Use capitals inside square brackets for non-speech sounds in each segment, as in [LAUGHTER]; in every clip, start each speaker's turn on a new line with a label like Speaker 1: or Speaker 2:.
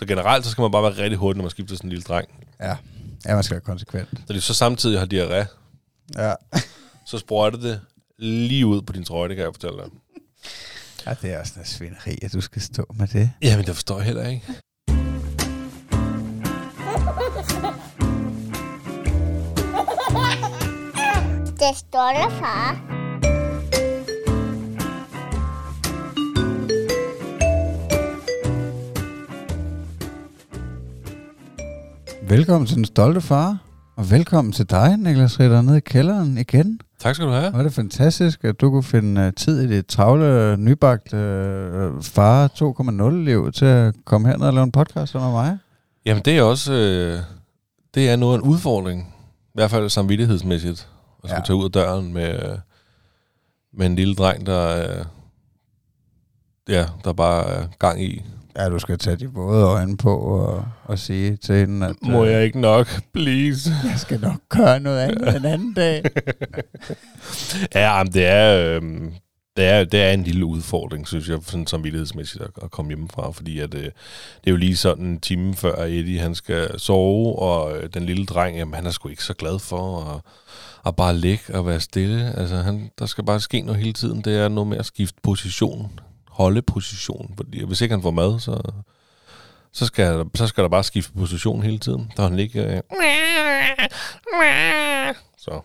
Speaker 1: Så generelt, så skal man bare være rigtig hurtig, når man skifter sådan en lille dreng.
Speaker 2: Ja. Ja, man skal være konsekvent.
Speaker 1: Så det så samtidig har diarré,
Speaker 2: Ja.
Speaker 1: så sprøjter det lige ud på din trøje, det kan jeg fortælle dig.
Speaker 2: ja, det er også noget svineri, at du skal stå med det.
Speaker 1: Jamen, det forstår jeg heller ikke.
Speaker 3: Det står der, far.
Speaker 2: Velkommen til Den Stolte Far, og velkommen til dig, Niklas Ritter, nede i kælderen igen.
Speaker 1: Tak skal du have.
Speaker 2: Er det fantastisk, at du kunne finde uh, tid i dit travle, nybagte uh, far 2.0-liv til at komme herned og lave en podcast med mig.
Speaker 1: Jamen, det er også øh, det er noget en udfordring. I hvert fald samvittighedsmæssigt. At skulle
Speaker 2: ja.
Speaker 1: tage ud af døren med, øh, med en lille dreng, der, øh, ja, der bare er gang i.
Speaker 2: Ja, du skal tage de våde øjne på og, og sige til hende, at
Speaker 1: Må
Speaker 2: øh,
Speaker 1: jeg ikke nok, please?
Speaker 2: jeg skal nok gøre noget andet en anden dag. [LAUGHS]
Speaker 1: Ja, jamen, det er, øh, det er, det er en lille udfordring, synes jeg, sådan samvittighedsmæssigt at, at komme hjemmefra, fordi at, øh, det er jo lige sådan en time før Eddie han skal sove, og øh, den lille dreng, jamen, han er sgu ikke så glad for at, at bare ligge og være stille. Altså, han, der skal bare ske noget hele tiden. Det er noget med at skifte position, holde position, fordi hvis ikke han får mad, så, så, skal, der, så skal der bare skifte position hele tiden. Der er han ikke... Øh, så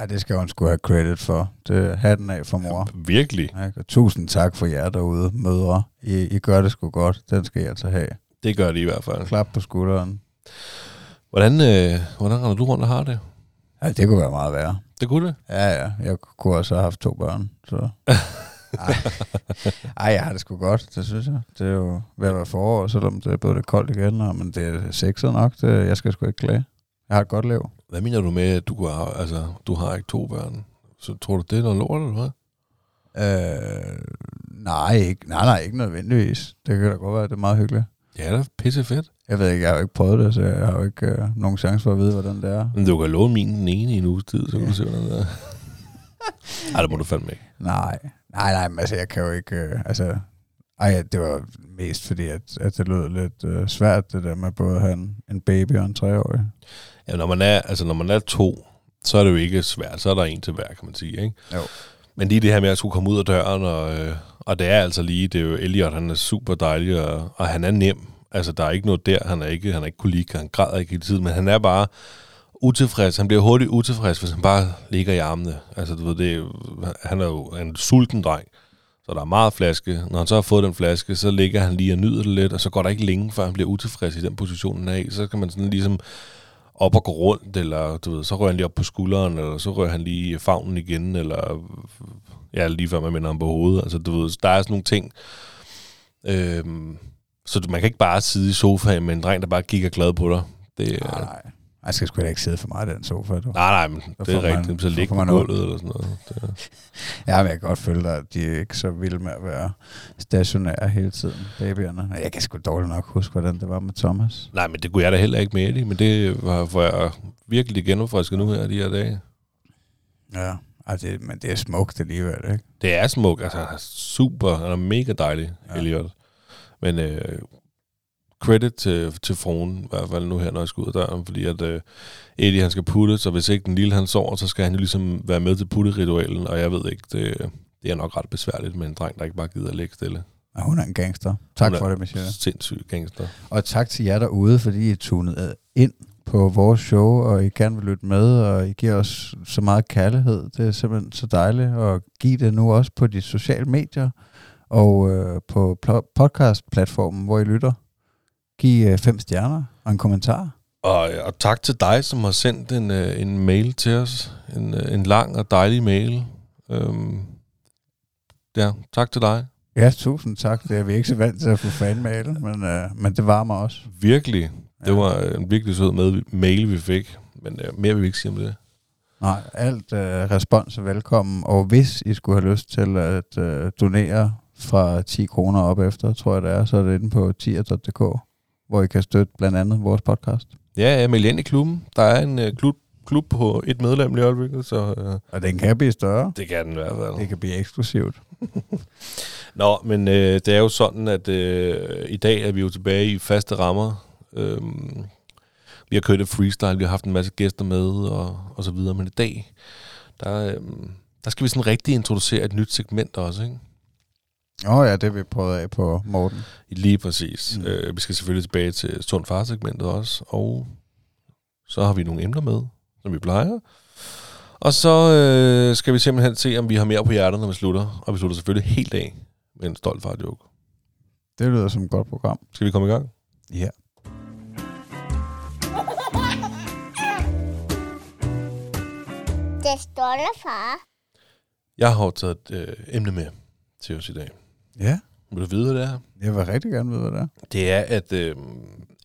Speaker 2: Ja, det skal hun sgu have credit for. Det hatten af for mor.
Speaker 1: virkelig.
Speaker 2: Ikke? Og tusind tak for jer derude, mødre. I, I gør det sgu godt. Den skal jeg altså have.
Speaker 1: Det gør det i hvert fald.
Speaker 2: Klap på skulderen.
Speaker 1: Hvordan, øh, hvordan render du rundt og har det?
Speaker 2: Ja, det kunne være meget værre.
Speaker 1: Det kunne det.
Speaker 2: Ja, ja. Jeg kunne også have haft to børn. Så. [LAUGHS] Ej. Ej, jeg har det sgu godt, det synes jeg. Det er jo ved at være forår, selvom det er både lidt koldt igen, og, men det er sexet nok. Det, jeg skal sgu ikke klage. Jeg har et godt liv.
Speaker 1: Hvad mener du med, at du har, altså, du har ikke to børn? Så tror du, det er noget lort, eller hvad?
Speaker 2: Øh, nej, ikke, nej, nej, ikke nødvendigvis. Det kan da godt være, at det er meget hyggeligt.
Speaker 1: Ja, det er pisse fedt.
Speaker 2: Jeg ved ikke, jeg har jo ikke prøvet det, så jeg har jo ikke øh, nogen chance for at vide, hvordan det er.
Speaker 1: Men du kan låne min den ene i en uges tid, så kan
Speaker 2: Ja.
Speaker 1: du se, hvordan det er. [LAUGHS] Ej, det må du fandme ikke.
Speaker 2: Nej, nej, nej, men altså, jeg kan jo ikke, øh, altså, ej, det var mest fordi, at, at det lød lidt øh, svært, det der med både at have en, en baby og en treårig.
Speaker 1: Ja, når man er, altså, når man er to, så er det jo ikke svært. Så er der en til hver, kan man sige, ikke?
Speaker 2: Jo.
Speaker 1: Men lige det her med at skulle komme ud af døren, og, øh, og det er altså lige, det er jo Elliot, han er super dejlig, og, og han er nem. Altså, der er ikke noget der, han er ikke, han er ikke kolik, han græder ikke i tiden, men han er bare utilfreds. Han bliver hurtigt utilfreds, hvis han bare ligger i armene. Altså, du ved, det er, han er jo en sulten dreng, så der er meget flaske. Når han så har fået den flaske, så ligger han lige og nyder det lidt, og så går der ikke længe, før han bliver utilfreds i den position, han er i. Så kan man sådan ligesom op og gå rundt, eller du ved, så rører han lige op på skulderen, eller så rører han lige i favnen igen, eller ja, lige før man minder ham på hovedet. Altså, du ved, der er sådan nogle ting. Øhm, så man kan ikke bare sidde i sofaen med en dreng, der bare kigger glad på dig. Det,
Speaker 2: nej,
Speaker 1: nej.
Speaker 2: Jeg skal sgu da ikke sidde for meget i den sofa, du.
Speaker 1: nej, nej, men
Speaker 2: Så
Speaker 1: det er
Speaker 2: får man-
Speaker 1: rigtigt. Så ligge på gulvet eller sådan noget. Det, [LAUGHS]
Speaker 2: Ja, men jeg kan godt føle dig, at de er ikke så vilde med at være stationære hele tiden, babyerne. Jeg kan sgu dårligt nok huske, hvordan det var med Thomas.
Speaker 1: nej, men det kunne jeg da heller ikke med Eddie, men det var, jeg virkelig genopfrisket nu her de her dage.
Speaker 2: Ja, ej, det, men det er smukt alligevel, ikke?
Speaker 1: Det er smuk, altså han er super, han er mega dejlig,
Speaker 2: ja.
Speaker 1: Elliot. Men øh, credit til, til fruen, i hvert fald nu her, når jeg skal ud af døren, fordi at øh, Eddie han skal putte, så hvis ikke den lille han sover, så skal han jo ligesom være med til putteritualen, og jeg ved ikke, det, det er nok ret besværligt med en dreng, der ikke bare gider at ligge stille.
Speaker 2: Og hun er en gangster. Tak
Speaker 1: Hun er
Speaker 2: for det, Michelle.
Speaker 1: Sindssygt gangster.
Speaker 2: Og tak til jer derude, fordi I tunede ind på vores show, og I gerne vil lytte med, og I giver os så meget kærlighed. Det er simpelthen så dejligt at give det nu også på de sociale medier og øh, på pl- podcast-platformen, hvor I lytter. Giv øh, fem stjerner og en kommentar.
Speaker 1: Og, og tak til dig, som har sendt en, øh, en mail til os. En, øh, en lang og dejlig mail. Øhm, ja, tak til dig.
Speaker 2: Ja, tusind tak. Det er vi ikke så vant til at få fanmail, men, øh, men det varmer også.
Speaker 1: Virkelig. Det
Speaker 2: Ja.
Speaker 1: var en virkelig sød med, mail, vi fik. Men øh, mere vil vi ikke sige om det.
Speaker 2: Nej, alt øh, respons er velkommen, og hvis I skulle have lyst til at øh, donere fra 10 kroner op efter, tror jeg det er, så er det inde på tier.dk, hvor I kan støtte blandt andet vores podcast.
Speaker 1: Ja, ja, meld ind i klubben. Der er en øh, klub, klub på et medlem i øjeblikket, så øh,
Speaker 2: Og den kan blive større.
Speaker 1: det kan den i hvert fald.
Speaker 2: Det kan blive eksklusivt. [LAUGHS]
Speaker 1: Nå, men øh, det er jo sådan, at øh, i dag er vi jo tilbage i faste rammer. Øhm, vi har kørt et freestyle, vi har haft en masse gæster med og, og så videre, men i dag, der, øh, der skal vi sådan rigtig introducere et nyt segment også, ikke?
Speaker 2: Åh oh, ja, det vi prøvet af på Morten.
Speaker 1: Lige præcis. Mm. Øh, vi skal selvfølgelig tilbage til Sund Far-segmentet også, og så har vi nogle emner med, som vi plejer. Og så øh, skal vi simpelthen se, om vi har mere på hjertet, når vi slutter. Og vi slutter selvfølgelig helt af med en stolt far-joke.
Speaker 2: Det lyder som et godt program.
Speaker 1: Skal vi komme i gang?
Speaker 2: Ja.
Speaker 3: Det stolte far.
Speaker 1: Jeg har taget et øh, emne med til os i dag.
Speaker 2: Ja.
Speaker 1: Vil du vide, hvad det er?
Speaker 2: Jeg vil rigtig gerne vide, hvad det er.
Speaker 1: Det er, at øh,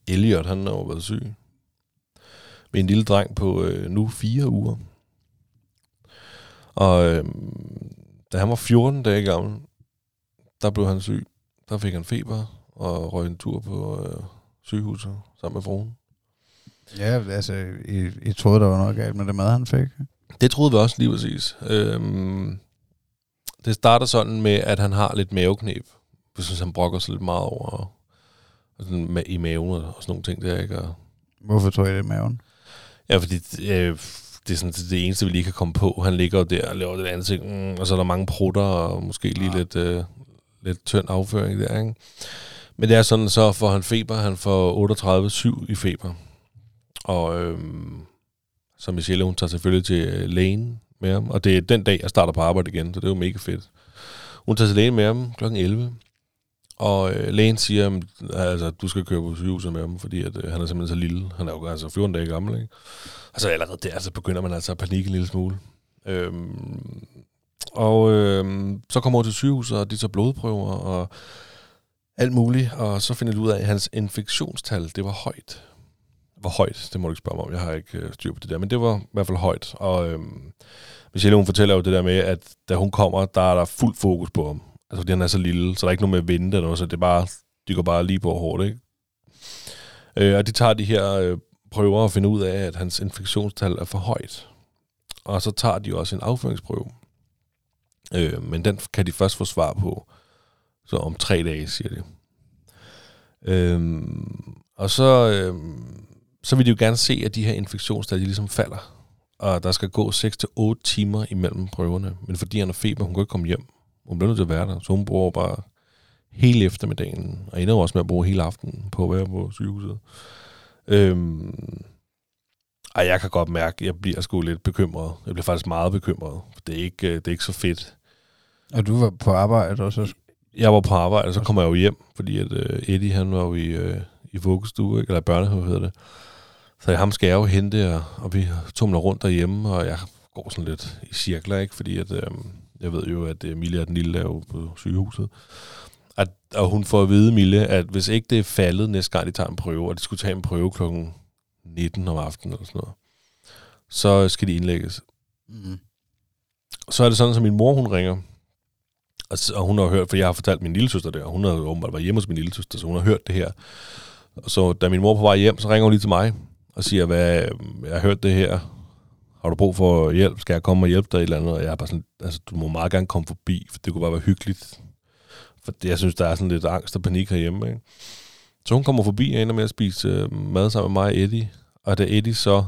Speaker 1: Elliot, han har jo været syg. Med en lille dreng på øh, nu fire uger. Og øh, da han var 14 dage gammel, der blev han syg. Der fik han feber og røg en tur på øh, sygehuset sammen med fruen.
Speaker 2: Ja, altså, I, I troede, der var noget galt med det mad, han fik.
Speaker 1: Det troede vi også lige præcis. Øhm, det starter sådan med, at han har lidt maveknep. Jeg synes, han brokker sig lidt meget over og sådan ma- i maven og sådan nogle ting der, ikke? Og,
Speaker 2: Hvorfor tror I det i maven?
Speaker 1: ja, fordi øh, det er sådan det eneste, vi lige kan komme på. Han ligger jo der og laver det andet ting, mm, og så er der mange prutter og måske lige
Speaker 2: Ja.
Speaker 1: lidt, øh, lidt tynd afføring der, ikke? Men det er sådan, så får han feber. Han får 38,7 i feber. Og øhm, så Michelle, hun tager selvfølgelig til øh, lægen med ham. Og det er den dag, jeg starter på arbejde igen, så det er jo mega fedt. Hun tager til lægen med ham kl. 11. Og øh, lægen siger, at altså, du skal køre på sygehuset med ham, fordi at, øh, han er simpelthen så lille. Han er jo altså 14 dage gammel, ikke? Og så allerede der, så begynder man altså at panikke en lille smule. Øhm, og øh, så kommer hun til sygehuset, og de tager blodprøver og alt muligt. Og så finder de ud af, at hans infektionstal, det var højt. Hvor højt, det må du ikke spørge mig om. Jeg har ikke øh, styr på det der, men det var i hvert fald højt. Og øh, Michelle, hun fortæller jo det der med, at da hun kommer, der er der fuld fokus på ham. Altså, fordi han er så lille, så der er ikke noget med at vente eller noget, så det er bare, de går bare lige på hårdt, ikke? Øh, og de tager de her øh, prøver at finde ud af, at hans infektionstal er for højt. Og så tager de også en afføringsprøve. Øh, men den kan de først få svar på, så om tre dage, siger de. Øh, og så, øh, så vil de jo gerne se, at de her infektionstal, de ligesom falder. Og der skal gå 6-8 timer imellem prøverne. Men fordi han har feber, hun kan ikke komme hjem. Hun bliver nødt til at være der, så hun bruger bare hele eftermiddagen, og ender også med at bruge hele aftenen på at være på sygehuset. Øhm, ej, jeg kan godt mærke, at jeg bliver sgu lidt bekymret. Jeg bliver faktisk meget bekymret. For det er ikke, øh, det er ikke så fedt.
Speaker 2: Og du var på arbejde, og så...
Speaker 1: Jeg var på arbejde, og så kommer jeg jo hjem, fordi at øh, Eddie, han var jo i, øh, i vuggestue, ikke? eller børnehave hedder det. Så ham skal jeg jo hente, og, og vi tumler rundt derhjemme, og jeg går sådan lidt i cirkler, ikke? fordi at, øh, jeg ved jo, at Emilie og den lille er jo på sygehuset. At, og hun får at vide, Mille, at hvis ikke det er faldet næste gang, de tager en prøve, og de skulle tage en prøve klokken 19 om aftenen eller sådan noget, så skal de indlægges.
Speaker 2: Mm.
Speaker 1: Så er det sådan, at min mor, hun ringer, og, og hun har hørt, for jeg har fortalt min lille søster det, og hun har åbenbart været hjemme hos min lille søster, så hun har hørt det her. Og så da min mor på vej hjem, så ringer hun lige til mig og siger, hvad, jeg har hørt det her, har du brug for hjælp, skal jeg komme og hjælpe dig et eller andet? Og jeg er bare sådan, altså, du må meget gerne komme forbi, for det kunne bare være hyggeligt. For det, jeg synes, der er sådan lidt angst og panik herhjemme. Ikke? Så hun kommer forbi og ender med at spise øh, mad sammen med mig og Eddie. Og da Eddie så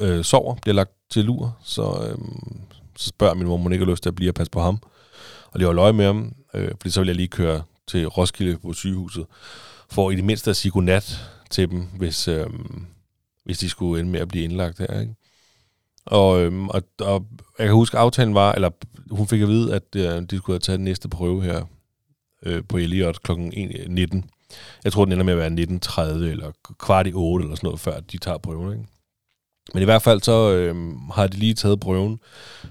Speaker 1: øh, sover, bliver lagt til lur, så, øh, så spørger min mor, om hun ikke har lyst til at blive og passe på ham. Og lige holde øje med ham, øh, fordi så vil jeg lige køre til Roskilde på sygehuset, for i det mindste at sige godnat til dem, hvis, øhm, hvis de skulle ende med at blive indlagt her. Ikke? Og, øhm, og, og jeg kan huske, at aftalen var, eller hun fik at vide, at øh, de skulle have taget den næste prøve her øh, på Elliot kl. 19. Øh, jeg tror, den ender med at være 19.30 eller kvart i 8 eller sådan noget, før de tager prøven. Ikke? Men i hvert fald så øh, har de lige taget prøven,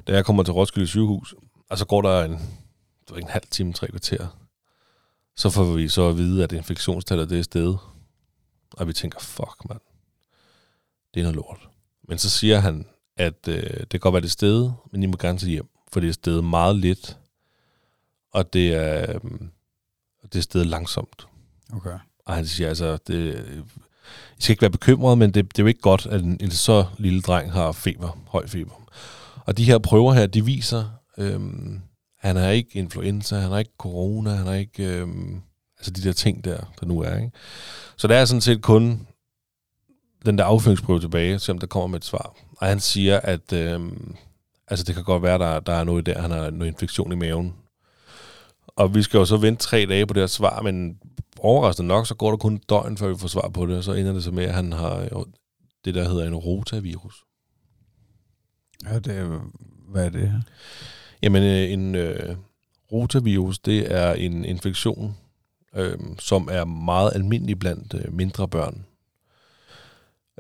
Speaker 1: da jeg kommer til Roskilde sygehus, og så går der en, det var en halv time, tre kvarter. Så får vi så at vide, at infektionstallet det er sted. Og vi tænker, fuck mand, det er noget lort. Men så siger han, at øh, det kan godt være det sted, men I må gerne tage hjem, for det er stedet meget lidt, og det er, øh, det er stedet langsomt.
Speaker 2: Okay.
Speaker 1: Og han siger altså, det, I skal ikke være bekymret, men det, det er jo ikke godt, at en, en så lille dreng har feber, høj feber. Og de her prøver her, de viser, øhm, han har ikke influenza, han har ikke corona, han har ikke... Øh, altså de der ting der, der nu er. Ikke? Så der er sådan set kun den der afføringsprøve tilbage, selvom der kommer med et svar. Og han siger, at øh, altså det kan godt være, der, der er noget der, han har noget infektion i maven. Og vi skal jo så vente tre dage på det her svar, men overraskende nok, så går der kun et døgn, før vi får svar på det, og så ender det så med, at han har jo det, der hedder en rotavirus.
Speaker 2: Ja, det er, hvad er det?
Speaker 1: Jamen, øh, en øh, rotavirus, det er en infektion, øh, som er meget almindelig blandt øh, mindre børn,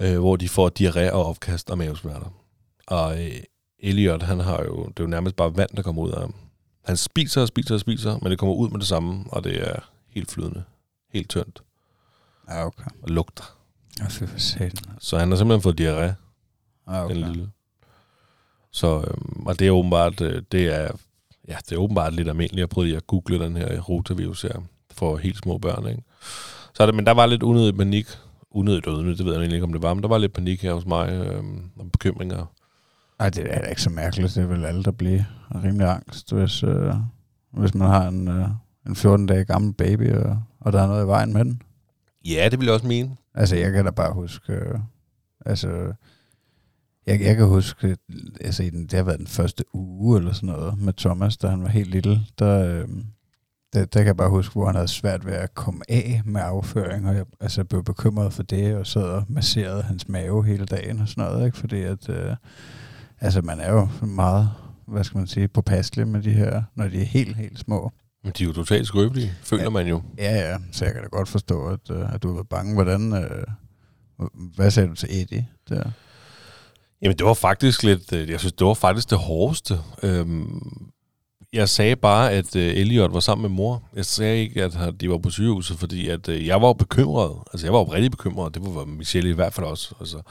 Speaker 1: øh, hvor de får diarré og opkast og mavesmerter. Og øh, Elliot, han har jo, det er jo nærmest bare vand, der kommer ud af ham. Han spiser og spiser og spiser, men det kommer ud med det samme, og det er helt flydende. Helt tyndt.
Speaker 2: Ja, okay.
Speaker 1: Og lugter.
Speaker 2: Ja, for satan.
Speaker 1: Så han har simpelthen fået diarré,
Speaker 2: Ja,
Speaker 1: okay.
Speaker 2: okay.
Speaker 1: den lille. Så, øhm, og det er åbenbart, øh, det er, ja, det er åbenbart lidt almindeligt. Jeg prøvede lige at google den her rotavirus her, for helt små børn, ikke? Så det, men der var lidt unødig panik. Unødigt unødigt, det ved jeg egentlig ikke, om det var, men der var lidt panik her hos mig, øhm, og bekymringer.
Speaker 2: Ej, det er da ikke så mærkeligt. Det er vel alle, der bliver rimelig angst, hvis, øh, hvis man har en, øh, en 14 dage gammel baby, og, og der er noget i vejen med den.
Speaker 1: Ja, det vil jeg også mene.
Speaker 2: Altså, jeg kan da bare huske... Øh, altså, jeg, jeg kan huske, altså, i den, det har været den første uge eller sådan noget med Thomas, da han var helt lille. Der, øh, der, der kan jeg bare huske, hvor han havde svært ved at komme af med afføring, og jeg altså, blev bekymret for det, og sad og masserede hans mave hele dagen og sådan noget, ikke? fordi at, øh, altså, man er jo meget, hvad skal man sige, påpasselig med de her, når de er helt, helt små.
Speaker 1: Men de er jo totalt skrøbelige, føler
Speaker 2: Ja.
Speaker 1: man jo.
Speaker 2: Ja, ja, så jeg kan da godt forstå, at, øh, at du var bange. Hvordan, øh, hvad sagde du til Eddie der?
Speaker 1: Jamen, det var faktisk lidt, øh, jeg synes, det var faktisk det hårdeste. Øhm, jeg sagde bare, at øh, Elliot var sammen med mor. Jeg sagde ikke, at han- de var på sygehuset, fordi at, øh, jeg var bekymret. Altså, jeg var jo rigtig bekymret. Det var Michelle i hvert fald også. Altså.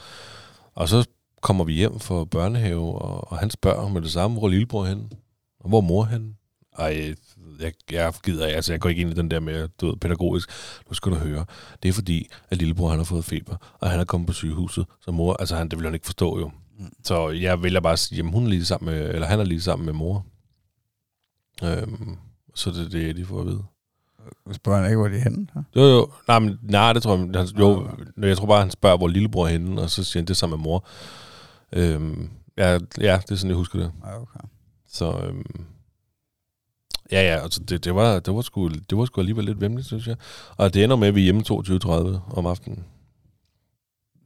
Speaker 1: Og så kommer vi hjem fra børnehave, og, og han spørger med det samme, hvor er lillebror hen? Og hvor er mor hen? Ej, jeg, jeg gider. Altså, jeg går ikke ind i den der med, du ved, pædagogisk. Nu skal du høre. Det er fordi, at lillebror han har fået feber, og han er kommet på sygehuset. Så mor, altså han, det vil han ikke forstå jo.
Speaker 2: Mm.
Speaker 1: Så jeg vælger bare at sige, jamen hun er lige sammen med, eller han er lige sammen med mor. Øhm, så det er det, de får at vide.
Speaker 2: Spørger han ikke, hvor de er henne? Så?
Speaker 1: Jo, jo. Nej, men, nej det tror jeg. Han, jo, jeg tror bare, han spørger, hvor lillebror er henne, og så siger han, det er sammen med mor. Øhm, ja, ja, det er sådan, jeg husker det.
Speaker 2: Ja, okay.
Speaker 1: Så øhm, ja, ja, altså det, det, var, det, var sgu, det var sgu alligevel lidt vemmeligt, synes jeg. Og det ender med, at vi er hjemme 22.30 om aftenen.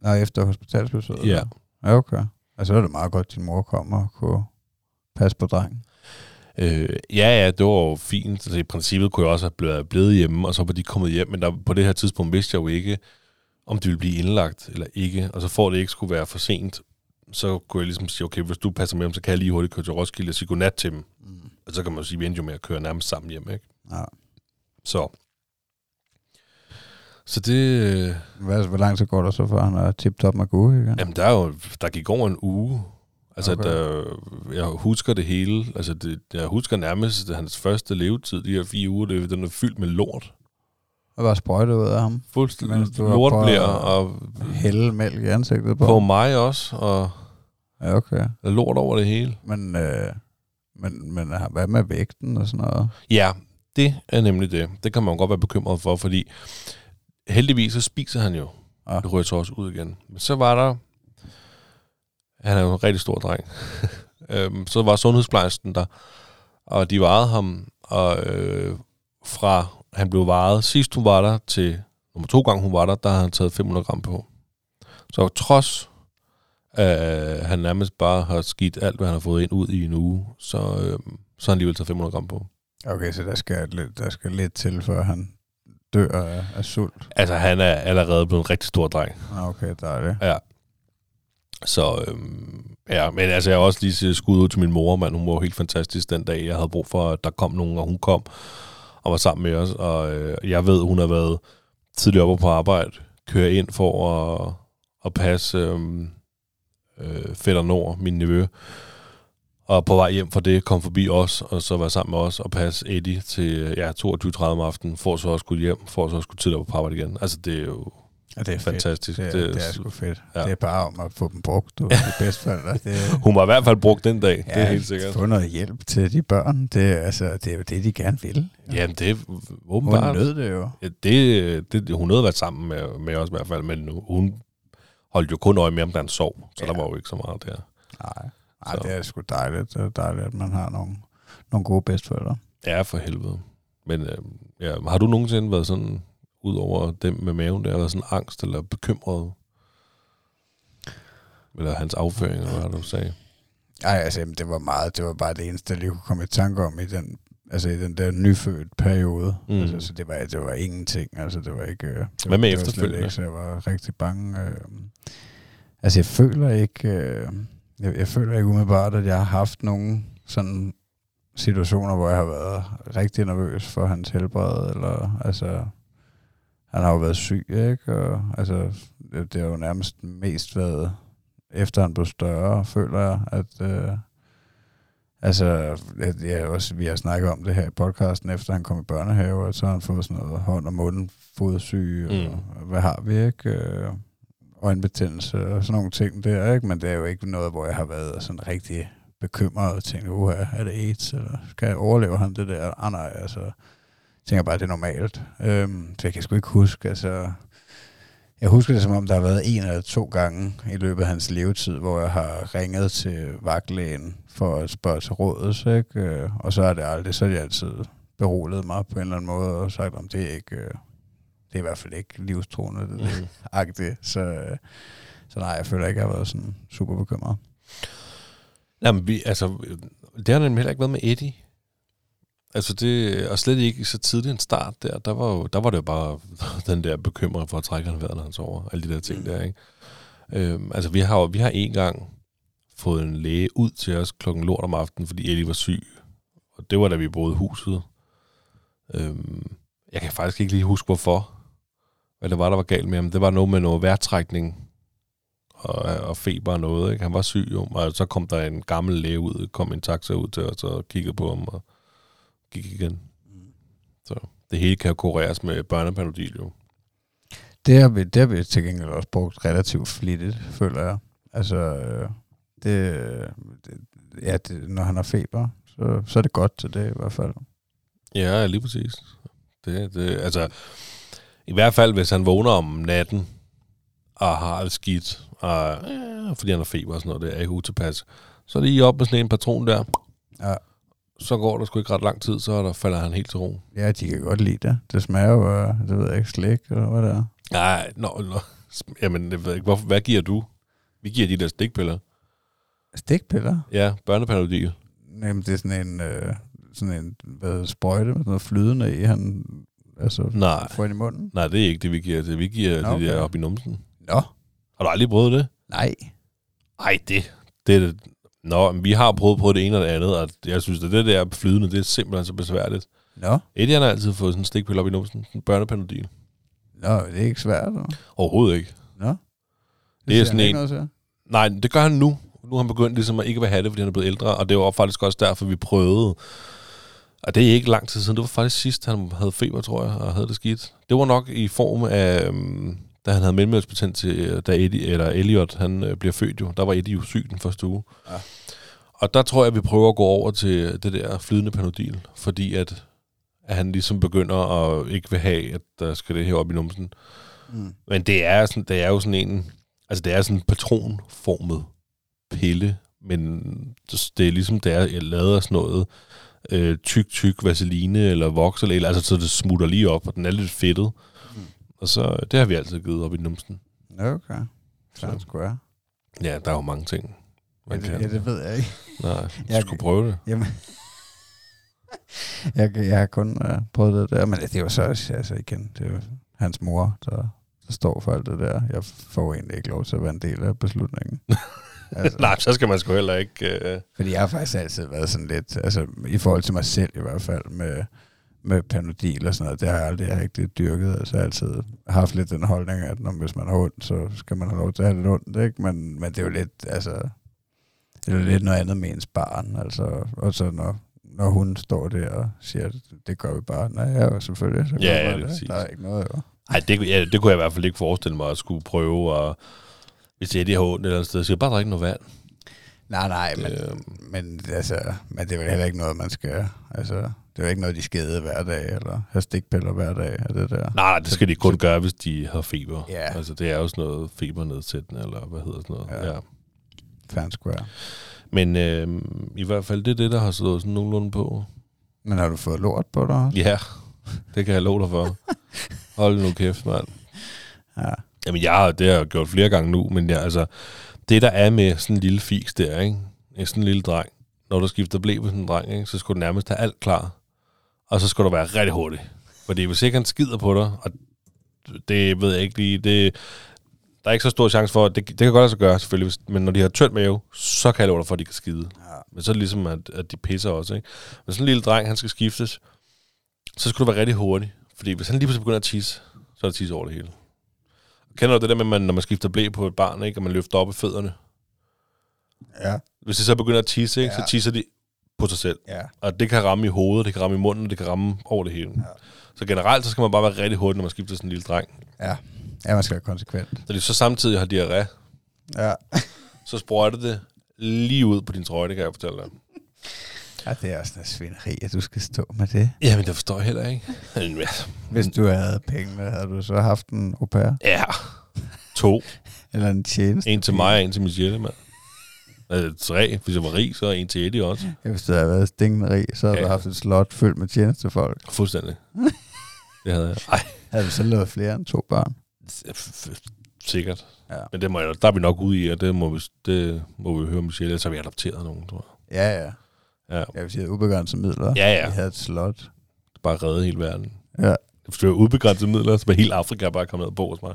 Speaker 2: Nå, efter hospitalsbesøget?
Speaker 1: Ja.
Speaker 2: Ja, okay. Altså, så er det meget godt, at din mor kommer og kunne passe på drengen.
Speaker 1: Øh, ja, ja, det var jo fint. Altså, I princippet kunne jeg også have blevet, blevet hjemme, og så var de kommet hjem. Men der, på det her tidspunkt vidste jeg jo ikke, om de ville blive indlagt eller ikke. Og så for det ikke skulle være for sent, så kunne jeg ligesom sige, okay, hvis du passer med dem, så kan jeg lige hurtigt køre til Roskilde og sige godnat til dem.
Speaker 2: Mm.
Speaker 1: Og så kan man jo sige, at vi endte jo med at køre nærmest sammen hjem, ikke?
Speaker 2: Ja.
Speaker 1: Så. Så det... øh,
Speaker 2: Hvad, hvor lang tid går der så, før han er tip-top med gode igen?
Speaker 1: Jamen, der, er jo, der gik over en uge. Altså,
Speaker 2: Okay.
Speaker 1: der, jeg husker det hele. Altså, det, jeg husker nærmest at hans første levetid, de her fire uger, det, den er fyldt med lort.
Speaker 2: Og var sprøjtet ud af ham?
Speaker 1: Fuldstændig lort bliver, og
Speaker 2: Hælde mælk i ansigtet på?
Speaker 1: på mig også, og
Speaker 2: Ja, okay.
Speaker 1: lort over det hele.
Speaker 2: Men, øh, men, men hvad med vægten og sådan noget?
Speaker 1: Ja, det er nemlig det. Det kan man godt være bekymret for, fordi heldigvis så spiser han jo.
Speaker 2: Ja.
Speaker 1: Det ryger så også ud igen. Men så var der... Han er jo en rigtig stor dreng. [LAUGHS] øhm, så var sundhedsplejersken der, og de varede ham, og øh, fra han blev varet sidst hun var der, til nummer to gange hun var der, der havde han taget 500 gram på. Så trods at han nærmest bare har skidt alt, hvad han har fået ind ud i en uge, så, øh, så har han alligevel taget 500 gram på.
Speaker 2: Okay, så der skal, der skal lidt til, før han dør af, af sult.
Speaker 1: Altså, han er allerede blevet en rigtig stor dreng.
Speaker 2: Okay, dejligt.
Speaker 1: Ja. Så, øhm, ja, men altså, jeg har også lige sige skud ud til min mor, mand. Hun var helt fantastisk den dag. Jeg havde brug for, at der kom nogen, og hun kom og var sammen med os. Og øh, jeg ved, hun har været tidligere oppe på arbejde, køre ind for at, at passe øhm, øh, Fætter Nord, min nevø. Og på vej hjem fra det, kom forbi os, og så var sammen med os og passe Eddie til ja, 22.30 om aftenen, for så også skulle hjem, for så også skulle tidligere på arbejde igen. Altså, det er jo
Speaker 2: Ja, det er
Speaker 1: fantastisk.
Speaker 2: Fedt. Det, er, det er sgu fedt.
Speaker 1: Ja.
Speaker 2: Ja. Det er bare om at få dem brugt, du. Det [LAUGHS] bedste fald. Det,
Speaker 1: Hun var i hvert fald brugt den dag, det er helt sikkert.
Speaker 2: Få noget hjælp til de børn. Det, er, altså, det er jo det, de gerne vil.
Speaker 1: Jamen, det er
Speaker 2: Hun
Speaker 1: åbenbart...
Speaker 2: nød det jo.
Speaker 1: Ja, det, det, hun havde været sammen med, med os i hvert fald, men hun holdt jo kun øje med, om der sov, så ja. Der var jo ikke så meget der.
Speaker 2: Nej, Ej,
Speaker 1: Så.
Speaker 2: det er sgu dejligt. Det er dejligt, at man har nogle, nogle gode bedsteforældre.
Speaker 1: Ja, for helvede. Men øh, ja, har du nogensinde været sådan, ud over dem med maven der, været sådan angst eller bekymret? Eller hans afføring, eller hvad du sagde?
Speaker 2: Ej, altså, det var meget. Det var bare det eneste, jeg lige kunne komme i tanke om i den, altså, i den der nyfødt periode.
Speaker 1: Mm.
Speaker 2: Altså, så det var, det var ingenting. Altså, det var ikke... øh, Det
Speaker 1: Hvad med
Speaker 2: var
Speaker 1: efterfølgende?
Speaker 2: Ikke, så jeg var rigtig bange. Øh, altså, jeg føler ikke... Øh, jeg, jeg føler ikke umiddelbart, at jeg har haft nogen sådan situationer, hvor jeg har været rigtig nervøs for hans helbred, eller altså, han har jo været syg, ikke? Og altså, det, det har jo nærmest mest været, efter han blev større, føler jeg, at øh, altså, at jeg også, vi har snakket om det her i podcasten, efter han kom i børnehave, og så har han fået sådan noget hånd- og mund, fodsyge,
Speaker 1: Mm.
Speaker 2: og hvad har vi, ikke? Øh, øjenbetændelse og sådan nogle ting der, ikke? Men det er jo ikke noget, hvor jeg har været sådan rigtig bekymret og tænkt, uha, er det AIDS, eller skal jeg overleve han det der? Ah, nej, altså, jeg tænker bare, det er normalt. Øhm, så jeg kan sgu ikke huske, altså, jeg husker det som om, der har været en eller to gange i løbet af hans levetid, hvor jeg har ringet til vagtlægen for at spørge til rådet, ikke? Øh, og så er det aldrig, så er de altid beroliget mig på en eller anden måde og sagt, om det er ikke, øh, det er i hvert fald ikke livstruende, det, det
Speaker 1: Mm.
Speaker 2: agtigt. Så, øh, så nej, jeg føler ikke, at jeg har været sådan super bekymret.
Speaker 1: Jamen, vi, altså, det har nemlig heller ikke været med Eddie. Altså det, og slet ikke så tidlig en start der, der var, jo, der var det jo bare [LAUGHS] den der bekymring for at trække han vejret, når han sover, alle de der ting der, ikke? Øhm, altså vi har jo, vi har en gang fået en læge ud til os klokken lort om aftenen, fordi Eddie var syg. Og det var da vi boede i huset. Øhm, jeg kan faktisk ikke lige huske, hvorfor. Hvad det var, der var galt med ham. Det var noget med noget vejrtrækning og, og feber og noget. Ikke? Han var syg jo, og så kom der en gammel læge ud, kom en taxa ud til os og kiggede på ham og gik igen. Så det hele kan jo kureres med børnepanodil jo.
Speaker 2: Det har, vi, det har vi til gengæld også brugt relativt flittigt, føler jeg. Altså, øh, det, det, ja, det, når han har feber, så, så er det godt til det i hvert fald.
Speaker 1: Ja, lige præcis. Det, det, altså, i hvert fald, hvis han vågner om natten og har det skidt, og, øh, fordi han har feber og sådan noget, det er ikke utilpas, så det lige op med sådan en patron der.
Speaker 2: Ja.
Speaker 1: Så går der sgu ikke ret lang tid, så der falder han helt til ro.
Speaker 2: Ja, de kan godt lide det. Det smager jo, øh, det ved jeg ikke, slik, eller hvad det er.
Speaker 1: Nej, nå, nå. Jamen, jeg ved ikke, hvorfor, hvad giver du? Vi giver de der stikpiller.
Speaker 2: Stikpiller?
Speaker 1: Ja, børnepanodil.
Speaker 2: Jamen, det er sådan en, øh, sådan en hvad det, sprøjte med sådan noget flydende i, han altså,
Speaker 1: Nej.
Speaker 2: får ind i munden.
Speaker 1: Nej, det er ikke det, vi giver til. Vi giver okay.
Speaker 2: Okay.
Speaker 1: det der op i numsen.
Speaker 2: Nå,
Speaker 1: Har du aldrig prøvet det?
Speaker 2: nej.
Speaker 1: Ej, det, det er det. Nå, men vi har prøvet på det ene og det andet, og jeg synes, at det der flydende, det er simpelthen så besværligt.
Speaker 2: Nå,
Speaker 1: Eddie har altid fået sådan en stikpille op i numsen, en børnepanodil.
Speaker 2: Nå det er ikke svært. Eller?
Speaker 1: Overhovedet ikke.
Speaker 2: Nå.
Speaker 1: Det er
Speaker 2: siger
Speaker 1: sådan en-
Speaker 2: til.
Speaker 1: Nej, det gør han nu. Nu har han begyndt ligesom at ikke vil have det, fordi han er blevet ældre, og det var faktisk også derfor, vi prøvede. Og det er ikke lang tid siden. Det var faktisk sidst, han havde feber, tror jeg, og havde det skidt. Det var nok i form af, øhm, da han havde mellemørsbetændt til, øh, da Eddie, eller Elliot, han øh, bliver født jo. Der var Eddie jo syg den første uge.
Speaker 2: Ja.
Speaker 1: Og der tror jeg, vi prøver at gå over til det der flydende panodil, fordi at, at han ligesom begynder at ikke vil have, at der skal det her op i numsen.
Speaker 2: Mm.
Speaker 1: Men det er, sådan, det er jo sådan en... Altså, det er sådan en patronformet pille, men det er ligesom, det er lavet af sådan noget øh, tyk, tyk vaseline eller voks, eller, altså så det smutter lige op, og den er lidt fedtet. Og så, det har vi altid givet op i numsen.
Speaker 2: Okay. Skulle være.
Speaker 1: Ja, der er jo mange ting,
Speaker 2: Ja,
Speaker 1: man
Speaker 2: det,
Speaker 1: kan.
Speaker 2: ja, det ved jeg ikke.
Speaker 1: Nej, [LAUGHS]
Speaker 2: Jeg-
Speaker 1: skulle prøve det.
Speaker 2: Jamen, [LAUGHS] jeg, jeg har kun uh, prøvet det der, men det er jo så altså igen, det er jo hans mor, der, der står for alt det der. Jeg får egentlig ikke lov til at være en del af beslutningen. [LAUGHS] altså,
Speaker 1: Nej, så skal man sgu heller ikke... Øh,
Speaker 2: Fordi jeg har faktisk altid været sådan lidt, altså i forhold til mig selv i hvert fald, med, med panodil og sådan noget, det har jeg aldrig rigtig dyrket. Altså jeg har altid haft lidt den holdning, at når, hvis man har ondt, så skal man have lov til at have lidt ondt, ikke? Men, men det er jo lidt, altså, det er jo lidt noget andet med ens barn, altså, og så når, når hun står der og siger, det gør vi bare, nej, ja, selvfølgelig, så
Speaker 1: Ja,
Speaker 2: bare
Speaker 1: det er
Speaker 2: det. Der er ikke noget, jo.
Speaker 1: Ej, det, ja, det kunne jeg i hvert fald ikke forestille mig at skulle prøve, og hvis Eddie har ondt et eller andet sted, så skal jeg bare drikke noget vand.
Speaker 2: Nej, nej, men,
Speaker 1: Øhm.
Speaker 2: men, altså, men det er vel heller ikke noget, man skal... Altså, det er ikke noget, de skal æde hver dag, eller have stikpiller hver dag, af det der.
Speaker 1: Nej, det skal de kun gøre, hvis de har feber.
Speaker 2: Ja.
Speaker 1: Altså, det er jo sådan noget febernedsættende, eller hvad hedder sådan noget.
Speaker 2: Ja.
Speaker 1: Ja.
Speaker 2: Fair square.
Speaker 1: Men øh, i hvert fald, det er det, der har stået sådan nogenlunde på.
Speaker 2: Men har du fået lort på dig også?
Speaker 1: Ja, det kan jeg love dig for. Hold nu kæft, mand.
Speaker 2: Ja.
Speaker 1: Jamen, jeg har, det har jeg gjort flere gange nu, men jeg, altså, det der er med sådan en lille fis der, ikke? En sådan en lille dreng, når du skifter blæ på sådan en dreng, ikke? så skal du nærmest have alt klar. Og så skal du være rigtig hurtig. Fordi hvis ikke han skider på dig, og det ved jeg ikke lige, det, der er ikke så stor chance for, det, det kan godt lade sig gøre selvfølgelig, men når de har tørt mave, så kan jeg love dig for, at de kan skide.
Speaker 2: Ja.
Speaker 1: Men så er det ligesom, at, at de pisser også, ikke? Men sådan en lille dreng, han skal skiftes, så skal du være rigtig hurtig. Fordi hvis han lige pludselig begynder at tisse, så er der tisse over det hele. Kender du det der med, at man, når man skifter blæ på et barn, ikke, og man løfter op i fødderne?
Speaker 2: Ja.
Speaker 1: Hvis de så begynder at tisse, ikke,
Speaker 2: Ja.
Speaker 1: så tisser de på sig selv.
Speaker 2: Ja.
Speaker 1: Og det kan ramme i hovedet, det kan ramme i munden, det kan ramme over det hele.
Speaker 2: Ja.
Speaker 1: Så generelt, så skal man bare være rigtig hurtig, når man skifter sådan en lille dreng.
Speaker 2: Ja. Ja, man skal være konsekvent.
Speaker 1: Så de så samtidig har diarré,
Speaker 2: Ja. [LAUGHS]
Speaker 1: så sprøjter det lige ud på din trøje, det kan jeg fortælle dig.
Speaker 2: ja, det er også noget svineri, at du skal stå med det.
Speaker 1: Jamen, det forstår jeg heller ikke. Ja,
Speaker 2: Hvis du havde pengene, havde du så haft en au pair?
Speaker 1: Ja. To. [LAUGHS]
Speaker 2: Eller en tjeneste?
Speaker 1: En til mig og en til Michelle, mand. Altså, tre. Hvis jeg var rig, så en til Eddie også.
Speaker 2: Ja, hvis du havde været stingende rig, så havde
Speaker 1: Ja.
Speaker 2: du haft et slot fyldt med tjenestefolk.
Speaker 1: Fuldstændig. [LAUGHS] Det havde jeg. Ej,
Speaker 2: Havde du så lavet flere end to børn?
Speaker 1: sikkert.
Speaker 2: Ja.
Speaker 1: Men det må jeg, der er vi nok ude i, og det må vi, det må vi høre Michelle, ellers har vi adopteret nogen, tror
Speaker 2: Ja, ja.
Speaker 1: jeg. Ja,
Speaker 2: Jeg vil sige, ubegrænset midler.
Speaker 1: ja. ja.
Speaker 2: Vi havde et slot.
Speaker 1: Bare redde hele verden.
Speaker 2: Ja.
Speaker 1: Hvis du er udbegrænset midler, så vil hele Afrika bare komme ned og bo hos mig.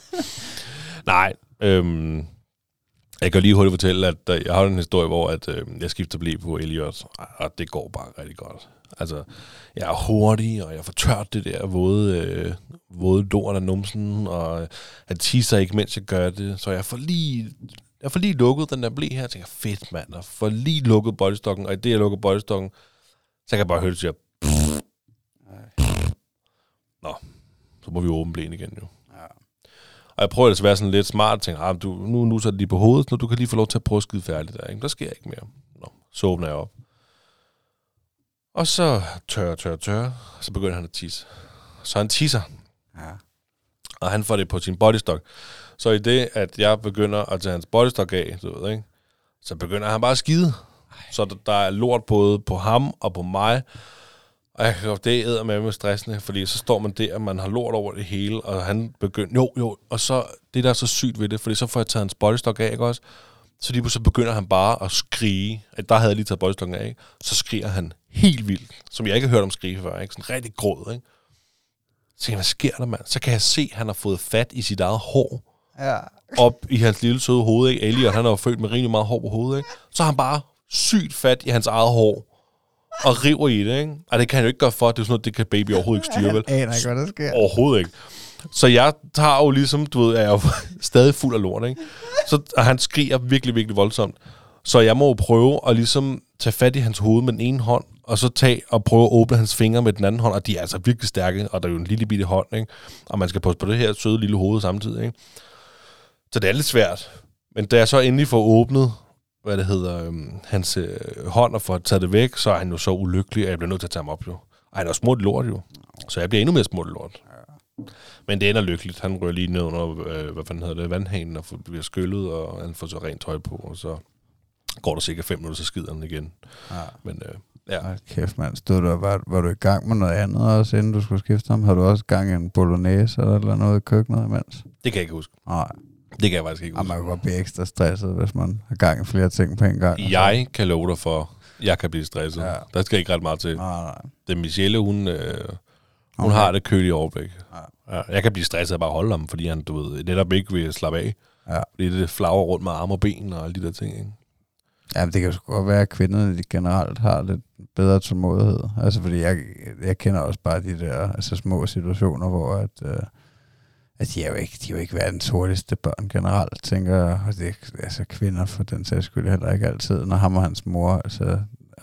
Speaker 1: [LAUGHS] Nej, øhm, jeg kan lige hurtigt fortælle, at øh, jeg har en historie, hvor at, øh, jeg skifter blæ på Elliot, og det går bare rigtig godt. Altså, jeg er hurtig, og jeg får tørt det der våde, øh, våde dort af numsen, og øh, han tisser ikke, mens jeg gør det, så jeg får lige... Jeg får lige lukket den der blæ her, og tænker, fedt mand, og får lige lukket bodystokken, og i det, jeg lukker bodystokken, så kan jeg bare høre, det siger, så må vi åbne blæen igen jo. Og jeg prøver ellers at være sådan lidt smart og tænker, ah, du, nu, nu så er det lige på hovedet, så du kan lige få lov til at prøve at skide færdigt der. Ikke? Der sker ikke mere. Nå, så åbner jeg op. Og så tør, tør, tør, så begynder han at tisse. Så han tisser,
Speaker 2: Ja.
Speaker 1: og han får det på sin bodystock. Så i det, at jeg begynder at tage hans bodystock af, du ved, ikke? så begynder han bare at skide. Så der, der er lort både på ham og på mig. Og jeg kan godt, det æder med med stressende, fordi så står man der, og man har lort over det hele, og han begynder, jo, jo, og så, det der er så sygt ved det, fordi så får jeg taget hans bodystock af, ikke også? Så lige pludselig begynder han bare at skrige. At Der havde jeg lige taget bodystocken af, ikke? Så skriger han helt vildt, som jeg ikke har hørt om skrige før, ikke? Sådan rigtig gråd, ikke? Så tænker jeg, hvad sker der, mand? Så kan jeg se, at han har fået fat i sit eget hår
Speaker 2: Ja.
Speaker 1: op i hans lille søde hoved, ikke? Elliot, han er jo født med rimelig meget hår på hovedet, ikke? Så har han bare sygt fat i hans eget hår og river i det, ikke? Og det kan han jo ikke gøre for, det er jo sådan noget, det kan baby overhovedet ikke styre, vel?
Speaker 2: Jeg aner ikke, hvad der sker.
Speaker 1: Overhovedet ikke. Så jeg tager jo ligesom, du ved, jeg er jo [LAUGHS] stadig fuld af lort, ikke? Så og han skriger virkelig, virkelig voldsomt. Så jeg må jo prøve at ligesom tage fat i hans hoved med den ene hånd, og så tage og prøve at åbne hans fingre med den anden hånd, og de er altså virkelig stærke, og der er jo en lille bitte hånd, ikke? Og man skal passe på det her søde lille hoved samtidig, ikke? Så det er lidt svært. Men da jeg så endelig får åbnet, hvad det hedder, øhm, hans øh, hånd og får taget det væk, så er han jo så ulykkelig, at jeg bliver nødt til at tage ham op, jo. Og han er jo smurt lort, jo. Så jeg bliver endnu mere smurt lort. Men det ender lykkeligt. Han rører lige ned under, øh, hvad fanden hedder det, vandhanen, og får- bliver skyllet, og han får så rent tøj på, og så går der sikkert fem minutter, så skider han igen.
Speaker 2: Ja.
Speaker 1: Men øh, ja,
Speaker 2: Hold kæft, mand. Stod du, var, var du i gang med noget andet også, inden du skulle skifte ham? Har du også gang i en bolognese eller, eller noget i køkkenet imens?
Speaker 1: det kan jeg ikke huske.
Speaker 2: Nej.
Speaker 1: Det kan jeg faktisk ikke
Speaker 2: Og
Speaker 1: huske.
Speaker 2: man kan godt blive ekstra stresset, hvis man har gang i flere ting på en gang.
Speaker 1: Jeg kan love dig for, jeg kan blive stresset.
Speaker 2: Ja.
Speaker 1: Der skal ikke ret meget til.
Speaker 2: Nej, nej.
Speaker 1: Det er Michelle, hun, øh, hun
Speaker 2: Okay.
Speaker 1: har det køligt overblik.
Speaker 2: Ja.
Speaker 1: Ja, jeg kan blive stresset af bare at holde ham, fordi han, du ved, netop ikke vil slappe af.
Speaker 2: Ja.
Speaker 1: Fordi det flagrer rundt med arme og ben og alle de der ting, ikke?
Speaker 2: Ja, det kan jo godt være, at kvinderne de generelt har lidt bedre tålmodighed. Altså, fordi jeg, jeg kender også bare de der altså, små situationer, hvor at, øh, at de er jo ikke, de er jo ikke verdens hurtigste børn generelt, tænker jeg. Og det, altså, kvinder for den sags skyld heller ikke altid. Når ham og hans mor, altså,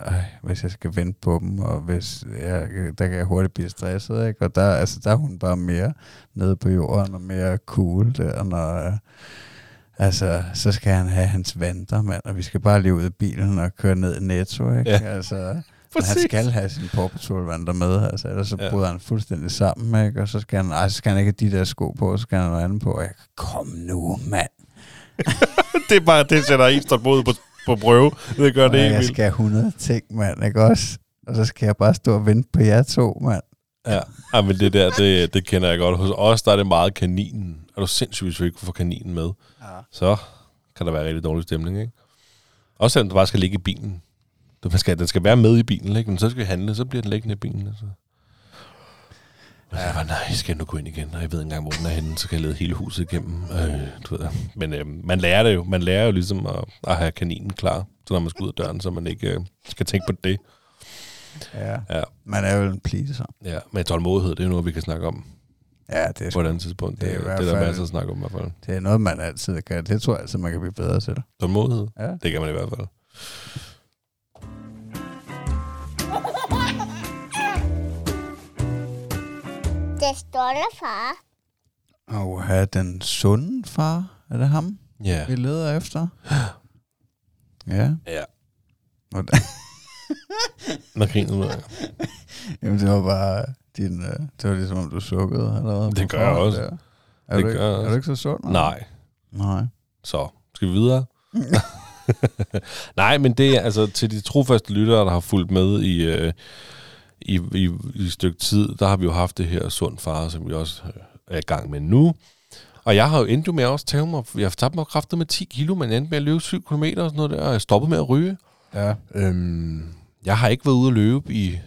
Speaker 2: øh, hvis jeg skal vente på dem, og hvis jeg, der kan jeg hurtigt blive stresset, ikke? Og der, altså, der er hun bare mere nede på jorden, og mere cool der, når... Øh, Altså, så skal han have hans vanter, mand, og vi skal bare lige ud af bilen og køre ned i Netto, ikke?
Speaker 1: Ja.
Speaker 2: Altså,
Speaker 1: Præcis.
Speaker 2: han skal have sin Paw Patrol vanter med, altså, ellers så
Speaker 1: Ja.
Speaker 2: bryder han fuldstændig sammen, ikke? Og så skal han, ej, så skal han ikke have de der sko på, så skal han noget andet på. Og jeg, kom nu, mand. [LAUGHS]
Speaker 1: det er bare, det sætter en stort mod på, på prøve. Det gør det
Speaker 2: Og
Speaker 1: helt
Speaker 2: jeg
Speaker 1: vildt.
Speaker 2: skal have 100 ting, mand, ikke også? Og så skal jeg bare stå og vente på jer to, mand.
Speaker 1: Ja, ja men det der, det, det kender jeg godt. Hos os, der er det meget kaninen. Er du sindssygt, hvis vi ikke får kaninen med?
Speaker 2: Ja.
Speaker 1: Så kan der være rigtig dårlig stemning, ikke? Også selvom du bare skal ligge i bilen. Du man skal, den skal være med i bilen, ikke? Men så skal vi handle, så bliver den liggende i bilen. Altså. Men jeg var, nej, skal jeg nu gå ind igen? Og jeg ved ikke engang, hvor den er henne, så kan jeg lede hele huset igennem. Øh, du ved. Men øh, man lærer det jo. Man lærer jo ligesom at, at have kaninen klar, så når man skal ud af døren, så man ikke øh, skal tænke på det.
Speaker 2: Ja.
Speaker 1: Ja,
Speaker 2: Man er jo en pleaser.
Speaker 1: ja. Men tålmodighed, det er jo noget, vi kan snakke om
Speaker 2: Ja, det er,
Speaker 1: på et andet tidspunkt.
Speaker 2: det er
Speaker 1: det,
Speaker 2: hvert
Speaker 1: det er der masser at snakke om i hvert fald.
Speaker 2: det er noget, man altid kan. Det tror jeg altid, man kan blive bedre til.
Speaker 1: Tålmodighed,
Speaker 2: Ja.
Speaker 1: det kan man i hvert fald.
Speaker 3: Det stolte far.
Speaker 2: Og have den sunde far, er det ham,
Speaker 1: Ja.
Speaker 2: vi leder efter? [GASPS] Ja.
Speaker 1: Ja.
Speaker 2: Og
Speaker 1: Når griner du af.
Speaker 2: Jamen, det var bare din... Øh, det var ligesom, om du sukkede allerede.
Speaker 1: Det
Speaker 2: på
Speaker 1: gør jeg
Speaker 2: forhånd
Speaker 1: også.
Speaker 2: Der. Er,
Speaker 1: Det
Speaker 2: du, ikke,
Speaker 1: gør jeg
Speaker 2: er
Speaker 1: også.
Speaker 2: du ikke så sund?
Speaker 1: Nej.
Speaker 2: Nej.
Speaker 1: Så, skal vi videre? [LAUGHS] [LAUGHS] Nej, men det er altså til de trofaste lyttere, der har fulgt med i, øh, i, i, i et stykke tid, der har vi jo haft det her sund far, som vi også øh, er i gang med nu. Og jeg har jo endt jo med at også tage mig, jeg har tabt mig kraftet med 10 kilo, men endte med at løbe 7 km og sådan noget der, og jeg stoppede med at ryge.
Speaker 2: Ja.
Speaker 1: Øhm, jeg har ikke været ude at løbe i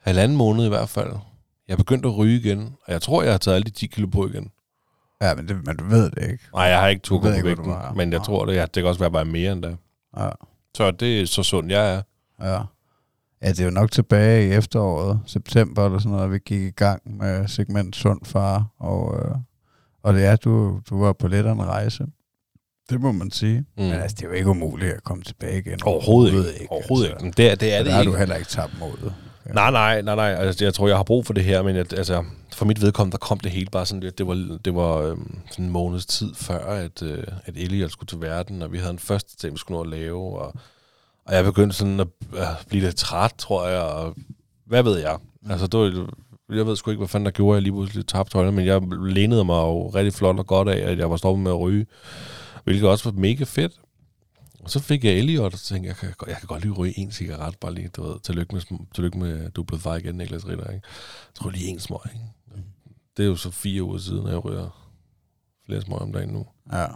Speaker 1: halvanden måned i hvert fald. Jeg er begyndt at ryge igen, og jeg tror, jeg har taget alle de 10 kilo på igen.
Speaker 2: Ja, men, det, men du ved det ikke.
Speaker 1: Nej, jeg har ikke tukket på vægten, men jeg tror, det, ja, det kan også være bare mere end det.
Speaker 2: Ja.
Speaker 1: Så det er så sund jeg er.
Speaker 2: Ja. Ja, det er jo nok tilbage i efteråret, september eller sådan noget, vi gik i gang med segment Sund Far, og, øh, og det er, du, du var på lidt af en rejse. Det må man sige. Mm. Men altså, det er jo ikke umuligt at komme tilbage igen.
Speaker 1: Overhovedet ikke. Overhovedet ikke. Men Det, er- det er det
Speaker 2: der har
Speaker 1: ikke.
Speaker 2: du heller ikke tabt modet. Ja.
Speaker 1: Nej, nej, nej, nej. Altså, jeg tror, jeg har brug for det her, men jeg, altså, for mit vedkommende, der kom det hele bare sådan lidt. Det var, det var øhm, sådan en måneds tid før, at, øh, at Elliot skulle til verden, og vi havde en første ting, vi skulle nå at lave, og, og jeg begyndte sådan at, blive lidt træt, tror jeg, og hvad ved jeg. Altså, det var, jeg ved sgu ikke, hvad fanden der gjorde, jeg lige pludselig tabte tøjler, men jeg lænede mig jo rigtig flot og godt af, at jeg var stoppet med at ryge, hvilket også var mega fedt. Og så fik jeg Elliot, og så tænkte jeg, jeg kan, jeg kan godt lige ryge en cigaret, bare lige, du ved, tillykke med, tillykke med du er blevet far igen, Niklas Ritter, ikke? Så tror lige en smøg, ikke? Det er jo så fire uger siden, at jeg ryger flere smøg om dagen nu.
Speaker 2: Ja.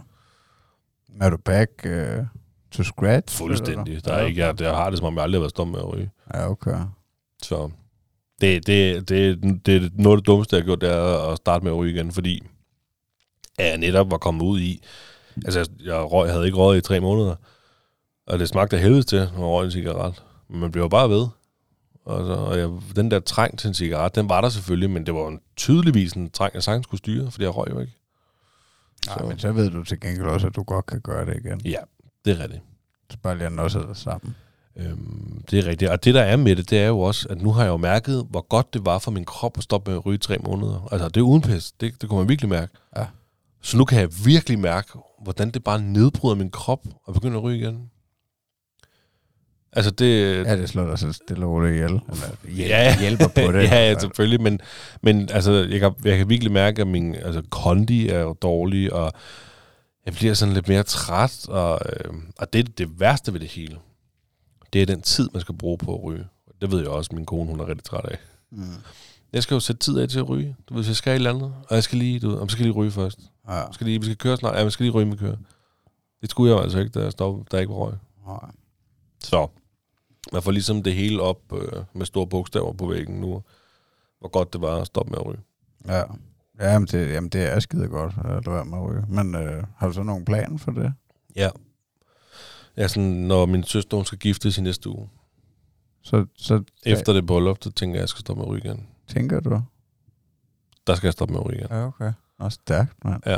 Speaker 2: Er du back øh, to scratch?
Speaker 1: Fuldstændig. Der er ikke, jeg, jeg har det, som om jeg aldrig har været stoppet med at ryge.
Speaker 2: Ja, okay.
Speaker 1: Så det, det, det, det er noget af det dummeste, jeg har gjort, det er at starte med at ryge igen, fordi jeg netop var kommet ud i, altså jeg røg, jeg havde ikke røget i tre måneder, og det smagte af helvede til, når man røg en cigaret. Men man blev bare ved. Og, så, og jeg, den der træng til en cigaret, den var der selvfølgelig, men det var en tydeligvis en træng, jeg sagtens skulle styre, fordi jeg røg jo ikke.
Speaker 2: Nej, men så ved du til gengæld også, at du godt kan gøre det igen.
Speaker 1: Ja, det er rigtigt.
Speaker 2: Så bare lige at nå sig sammen.
Speaker 1: Øhm, det er rigtigt. Og det, der er med det, det er jo også, at nu har jeg jo mærket, hvor godt det var for min krop at stoppe med at ryge i tre måneder. Altså, det er uden pis. Det, det kunne man virkelig mærke.
Speaker 2: Ja.
Speaker 1: Så nu kan jeg virkelig mærke, hvordan det bare nedbryder min krop og begynder at ryge igen. Altså, det...
Speaker 2: Ja, det slår dig så stille og roligt ihjel. Eller
Speaker 1: Ja.
Speaker 2: hjælper på det. [LAUGHS]
Speaker 1: ja, ja, selvfølgelig, men, men altså, jeg, kan, jeg kan virkelig mærke, at min altså, kondi er jo dårlig, og jeg bliver sådan lidt mere træt, og, øh, og det er det værste ved det hele. Det er den tid, man skal bruge på at ryge. Det ved jeg også, min kone hun er rigtig træt af.
Speaker 2: Mm.
Speaker 1: Jeg skal jo sætte tid af til at ryge. Du ved, hvis jeg skal et eller andet, og jeg skal lige, du ved, jeg skal lige ryge først.
Speaker 2: Ja.
Speaker 1: Skal lige, vi skal køre snart. Ja, jeg skal lige ryge med køre. Det skulle jeg jo altså ikke, da jeg stoppede, da jeg ikke var røg.
Speaker 2: Nej.
Speaker 1: Så man får ligesom det hele op øh, med store bogstaver på væggen nu. Hvor godt det var at stoppe med at ryge.
Speaker 2: Ja. Ja, jamen det, jamen det er skide godt at lade være med at ryge. Men øh, har du så nogen plan for det?
Speaker 1: Ja. Ja, sådan, når min søster hun skal giftes i næste uge.
Speaker 2: Så, så
Speaker 1: Efter det bryllup, så tænker jeg, at jeg skal stoppe med at ryge igen.
Speaker 2: tænker du?
Speaker 1: Der skal jeg stoppe med at ryge igen.
Speaker 2: Ja, okay. Og stærkt, mand.
Speaker 1: Ja.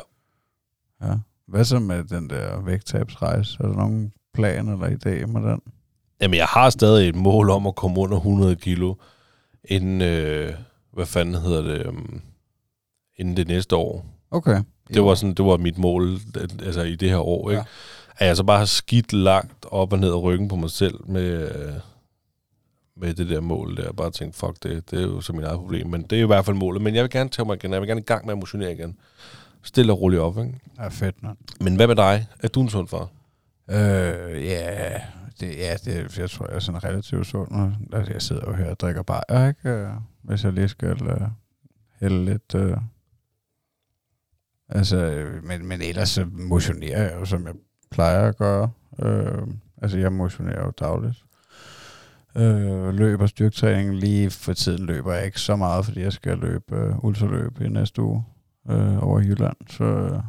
Speaker 2: Ja. Hvad så med den der vægttabsrejse? Er der nogen plan eller idé med den?
Speaker 1: Jamen, jeg har stadig et mål om at komme under 100 kilo, inden, øh, hvad fanden hedder det, um, inden det næste år.
Speaker 2: Okay.
Speaker 1: Det var, sådan, det var mit mål altså i det her år, ikke?
Speaker 2: Ja.
Speaker 1: At jeg så bare har skidt langt op og ned af ryggen på mig selv med, med det der mål der. Bare tænkt, fuck det, det er jo så mit eget problem. Men det er i hvert fald målet. Men jeg vil gerne tage mig igen. Jeg vil gerne i gang med at motionere igen. Stille og roligt op, ikke?
Speaker 2: Ja, fedt, man.
Speaker 1: Men hvad med dig? Er du en sund far?
Speaker 2: Øh, ja, det, ja det, jeg tror, jeg er sådan relativt sund. Altså, jeg sidder jo her og drikker bajer, ikke? Øh, Hvis jeg lige skal uh, hælde lidt... Uh, altså, øh, men, men ellers så motionerer jeg jo, som jeg plejer at gøre. Øh, altså, jeg motionerer jo dagligt. Øh, løber styrketræning. Lige for tiden løber jeg ikke så meget, fordi jeg skal løbe øh, ultraløb i næste uge øh, over Jylland. Så,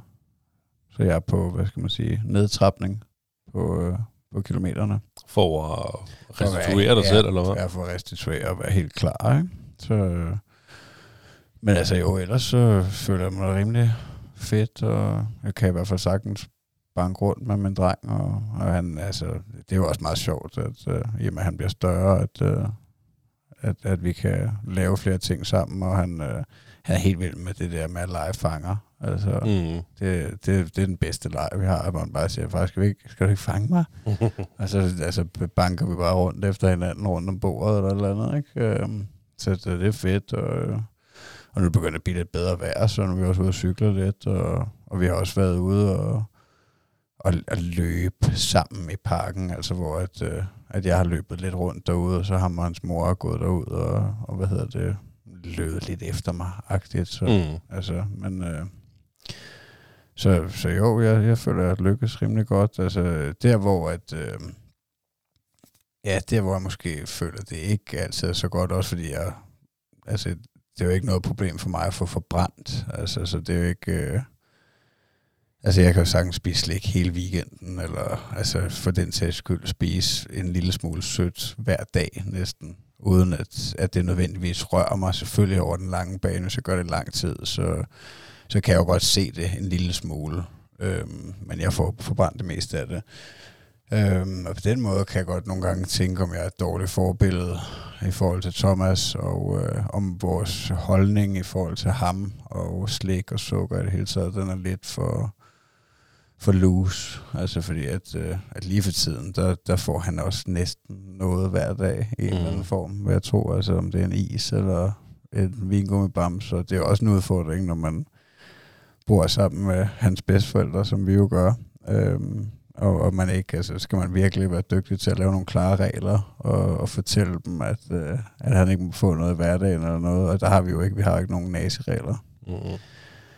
Speaker 2: så jeg er på, hvad skal man sige, nedtrapning på, øh, på kilometerne.
Speaker 1: For at restituere dig selv, eller hvad?
Speaker 2: Ja, for at restituere og være helt klar, ikke? Så, øh, men altså jo, ellers så føler jeg mig rimelig fedt, og jeg kan i hvert fald sagtens banke rundt med min dreng, og, og han, altså, det er jo også meget sjovt, at øh, at han bliver større, at, øh, at, at vi kan lave flere ting sammen, og han, øh, han er helt vild med det der med at lege fanger. Altså, mm. Det, det, det er den bedste leg, vi har, hvor man bare siger, faktisk, skal, vi ikke, skal du ikke fange mig? Og [LAUGHS] så altså, banker vi bare rundt efter hinanden rundt om bordet eller et eller andet, ikke? Øhm, så det, det er fedt, og, og nu begynder det at blive lidt bedre vejr, så nu er vi også ude og cykle lidt, og, og vi har også været ude og, og, og løbe sammen i parken, altså hvor at, øh, at jeg har løbet lidt rundt derude, og så har og hans mor gået derud og, og hvad hedder det, løbet lidt efter mig, agtigt, så
Speaker 1: Mm.
Speaker 2: Altså, men... Øh, så, så jo, jeg, jeg føler, at jeg lykkes rimelig godt. Altså, der hvor at... Øh, ja, der hvor jeg måske føler, at det ikke altid er så godt, også fordi jeg... Altså, det er jo ikke noget problem for mig at få forbrændt. Altså, så det er jo ikke... Øh, altså, jeg kan jo sagtens spise slik hele weekenden, eller altså, for den sags skyld spise en lille smule sødt hver dag næsten, uden at, at det nødvendigvis rører mig selvfølgelig over den lange bane. Hvis jeg gør det lang tid, så, så kan jeg jo godt se det en lille smule. Øhm, men jeg får forbrændt det meste af det. Øhm, og på den måde kan jeg godt nogle gange tænke, om jeg er et dårligt forbillede i forhold til Thomas, og øh, om vores holdning i forhold til ham, og slik og sukker i det hele taget, den er lidt for, for loose. Altså fordi, at, øh, at lige for tiden, der, der får han også næsten noget hver dag i en eller anden
Speaker 1: Mhm.
Speaker 2: form, hvad jeg tror, altså om det er en is eller en vingummibams, så det er også en udfordring, når man bor sammen med hans bedsteforældre, som vi jo gør. Øhm, og, og man ikke, altså skal man virkelig være dygtig til at lave nogle klare regler, og, og fortælle dem, at, øh, at han ikke må få noget i hverdagen eller noget, og der har vi jo ikke, vi har ikke nogen naziregler.
Speaker 1: Mm.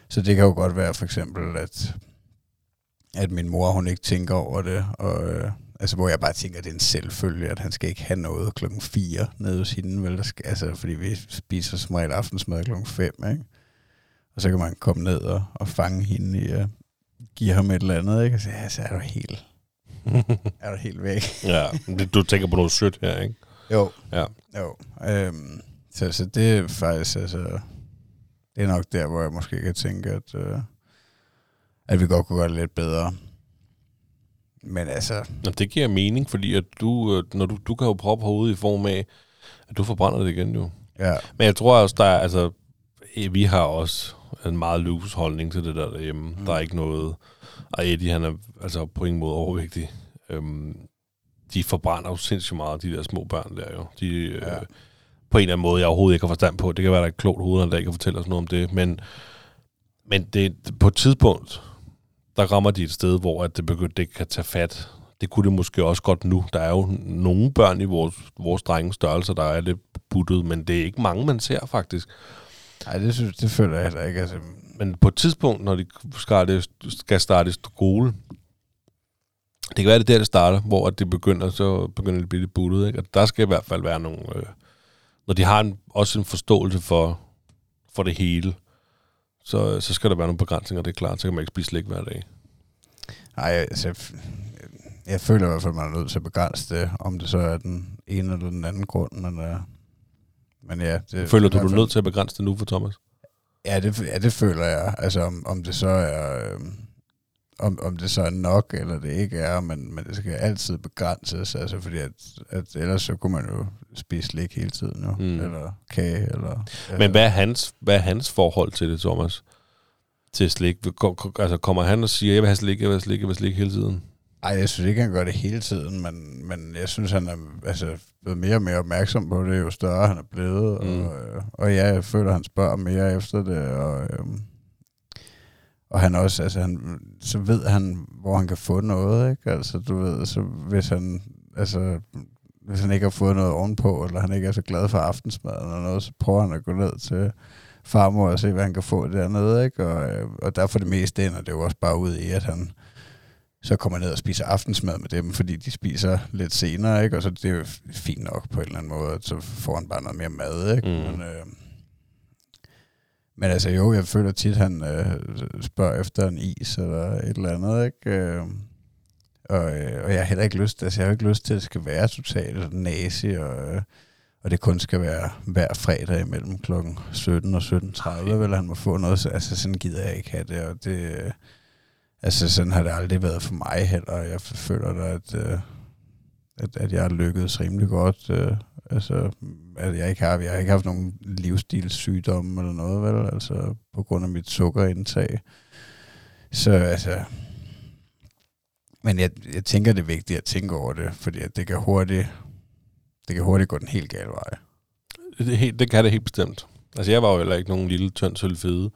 Speaker 2: Så det kan jo godt være for eksempel, at, at min mor, hun ikke tænker over det, og, øh, altså hvor jeg bare tænker, at det er en selvfølge, at han skal ikke have noget klokken 4 nede hos hende, vel? Der skal, altså, fordi vi spiser som regel aftensmad klokken 5, ikke? Og så kan man komme ned og, og fange hende i at give ham et eller andet, ikke? Og så, ja, så er du helt, [LAUGHS] er du helt væk.
Speaker 1: ja, du tænker på noget sødt her, ikke?
Speaker 2: Jo.
Speaker 1: Ja.
Speaker 2: Jo. Øhm, så, så det er faktisk, altså, det er nok der, hvor jeg måske kan tænke, at, øh, at vi godt kunne gøre det lidt bedre. Men altså,
Speaker 1: Nå, det giver mening, fordi at du, øh, når du, du kan jo proppe hovedet i form af, at du forbrænder det igen jo.
Speaker 2: ja,
Speaker 1: Men jeg tror også, der er, altså, vi har også en meget loose holdning til det der derhjemme. Mm. Der er ikke noget, og Eddie, han er altså på ingen måde overvægtig. Øhm, de forbrænder jo sindssygt meget, de der små børn der jo. De, ja.
Speaker 2: Ja.
Speaker 1: øh, på en eller anden måde, jeg overhovedet ikke har forstand på. Det kan være, der er et klogt hoved, der ikke kan fortælle os noget om det. Men, men det, på et tidspunkt, der rammer de et sted, hvor at det, begynder, det kan tage fat. Det kunne det måske også godt nu. Der er jo nogle børn i vores, vores drenge størrelse, der er lidt buttet, men det er ikke mange, man ser faktisk
Speaker 2: nej, det, synes, det føler jeg heller ikke. Altså,
Speaker 1: Men på et tidspunkt, når de skal, det, skal starte i skole, det kan være, det er der, det starter, hvor at det begynder, så begynder det at blive lidt buttet. Ikke? Og der skal i hvert fald være nogle... Øh, når de har en, også en forståelse for, for det hele, så, så skal der være nogle begrænsninger, det er klart. Så kan man ikke spise slik hver dag.
Speaker 2: nej, altså, jeg, jeg føler i hvert fald, at man er nødt til at begrænse det, om det så er den ene eller den anden grund. Men, øh, men ja, det,
Speaker 1: Føler du, du er nødt til at begrænse det nu for Thomas?
Speaker 2: Ja, det, ja, det føler jeg. Altså, om, om det så er... Øh, om, om det så er nok, eller det ikke er, men, men det skal altid begrænses, altså fordi at, at ellers så kunne man jo spise slik hele tiden, jo,
Speaker 1: Mm.
Speaker 2: eller kage, eller...
Speaker 1: Men hvad er, hans, hvad er hans forhold til det, Thomas? Til slik? Altså, kommer han og siger, jeg vil have slik, jeg vil have slik, jeg vil have slik hele tiden?
Speaker 2: Ej, jeg synes ikke, han gør det hele tiden, men, men jeg synes, han er altså, blevet mere og mere opmærksom på det, jo større han er blevet.
Speaker 1: Mm.
Speaker 2: Og, øh, og ja, jeg føler, han spørger mere efter det, og, øhm, og han også, altså, han, så ved han, hvor han kan få noget, ikke? Altså, du ved, så hvis han, altså, hvis han ikke har fået noget ovenpå, eller han ikke er så glad for aftensmaden eller noget, så prøver han at gå ned til farmor og se, hvad han kan få dernede, ikke? Og, øh, og derfor det meste ender det jo også bare ud i, at han så kommer ned og spiser aftensmad med dem, fordi de spiser lidt senere, ikke? Og så det er jo fint nok på en eller anden måde, så får han bare noget mere mad, ikke?
Speaker 1: Mm.
Speaker 2: Men, øh, men altså jo, jeg føler tit, han øh, spørger efter en is eller et eller andet, ikke? Øh, og, øh, og jeg har heller ikke lyst, altså jeg har ikke lyst til, at det skal være totalt nazi, og, øh, og det kun skal være hver fredag imellem klokken 17 og 17.30, vel han må få noget, så, altså sådan gider jeg ikke have det, og det, øh, altså sådan har det aldrig været for mig heller, jeg føler da, at, øh, at, at jeg har lykkedes rimelig godt, øh, altså, at jeg ikke har, jeg har ikke haft nogen livsstilssygdomme eller noget, vel, altså på grund af mit sukkerindtag, så altså, men jeg, jeg tænker, det er vigtigt at tænke over det, fordi at det kan hurtigt, det kan hurtigt gå den helt gale vej.
Speaker 1: Det, det kan det helt bestemt. Altså, jeg var jo heller ikke nogen lille, tynd, sølvfede.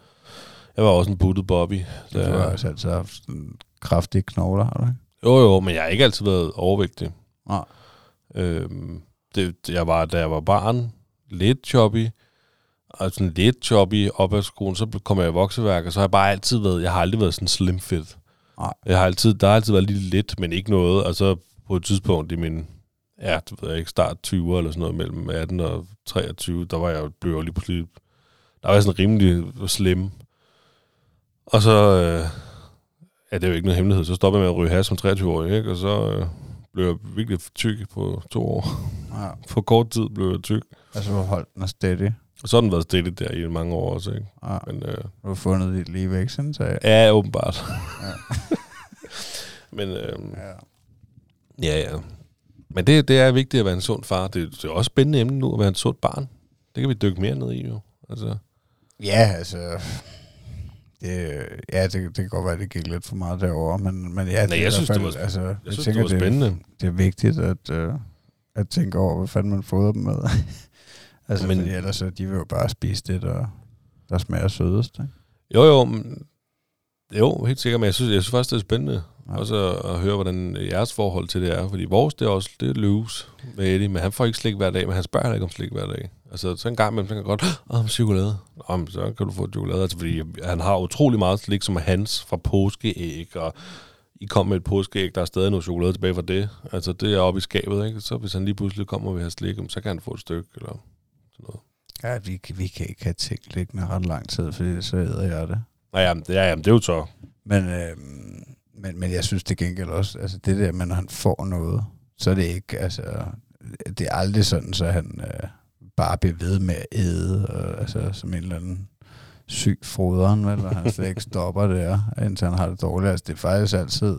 Speaker 1: Jeg var også en buttet Bobby.
Speaker 2: Så du har altså altid haft sådan kraftige knogler, har du ikke?
Speaker 1: Jo, jo, men jeg har ikke altid været overvægtig.
Speaker 2: Nej.
Speaker 1: Øhm, det, jeg var, da jeg var barn, lidt choppy, og sådan lidt choppy op ad skolen, så kom jeg i vokseværk, og så har jeg bare altid været, jeg har aldrig været sådan slim fit.
Speaker 2: Nej.
Speaker 1: Jeg har altid, der har altid været lidt lidt, men ikke noget, og så på et tidspunkt i min, ja, det ved jeg ikke, start 20'er eller sådan noget, mellem 18 og 23, der var jeg, blev jeg lige pludselig, der var jeg sådan rimelig slim. Og så, øh, ja, det er jo ikke noget hemmelighed, så stoppede jeg med at ryge has som 23-årig, ikke? og så øh, blev jeg virkelig tyk på to år.
Speaker 2: Ja. [LAUGHS]
Speaker 1: På kort tid blev jeg tyk.
Speaker 2: Altså, har holdt den steady.
Speaker 1: Og så har den været stille der i mange år også, ikke?
Speaker 2: Ja.
Speaker 1: Men øh,
Speaker 2: Du har fundet dit ligevækstindtag.
Speaker 1: ja, åbenbart.
Speaker 2: Ja. [LAUGHS]
Speaker 1: Men øh,
Speaker 2: Ja.
Speaker 1: ja, ja. Men det, det er vigtigt at være en sund far. Det, det er også spændende emne nu at være en sund barn. Det kan vi dykke mere ned i, jo. Altså,
Speaker 2: Ja, altså... Det, ja, det, det kan godt være, at det gik lidt for meget derover, men, men ja, det
Speaker 1: Nej, jeg synes, det
Speaker 2: fald-
Speaker 1: var-
Speaker 2: altså, jeg,
Speaker 1: jeg synes,
Speaker 2: tænker,
Speaker 1: det var spændende.
Speaker 2: Det er vigtigt at, øh, at tænke over, hvad fanden man fodrer dem med. [LAUGHS] altså,
Speaker 1: Men-
Speaker 2: fordi ellers så de vil jo bare spise det, der, der smager sødest. Ikke?
Speaker 1: Jo, jo, men, jo, helt sikkert, men jeg synes, jeg synes faktisk, det er spændende. Ja. Også at, at høre, hvordan jeres forhold til det er. Fordi vores, det er også det er løs med Eddie, men han får ikke slik hver dag, men han spørger ikke om slik hver dag. Altså, så en gang imellem, så kan han godt, åh, om chokolade. Nå, men så kan du få chokolade. Altså, fordi han har utrolig meget slik, som er hans fra påskeæg, og I kom med et påskeæg, der er stadig noget chokolade tilbage fra det. Altså, det er oppe i skabet, ikke? Så hvis han lige pludselig kommer og vil have slik, så kan han få et stykke, eller sådan noget.
Speaker 2: Ja, vi, kan- vi kan ikke have ting liggende ret lang tid, fordi så æder jeg det.
Speaker 1: Nej, jamen, det er, jamen, det er jo så.
Speaker 2: Men, øh, men, men jeg synes det gengæld også, altså det der, med, når han får noget, så er det ikke, altså, det er aldrig sådan, så han øh, bare bliver ved med at æde, øh, altså som en eller anden syg froderen, vel, og han slet ikke stopper der, indtil han har det dårligt. Altså det er faktisk altid,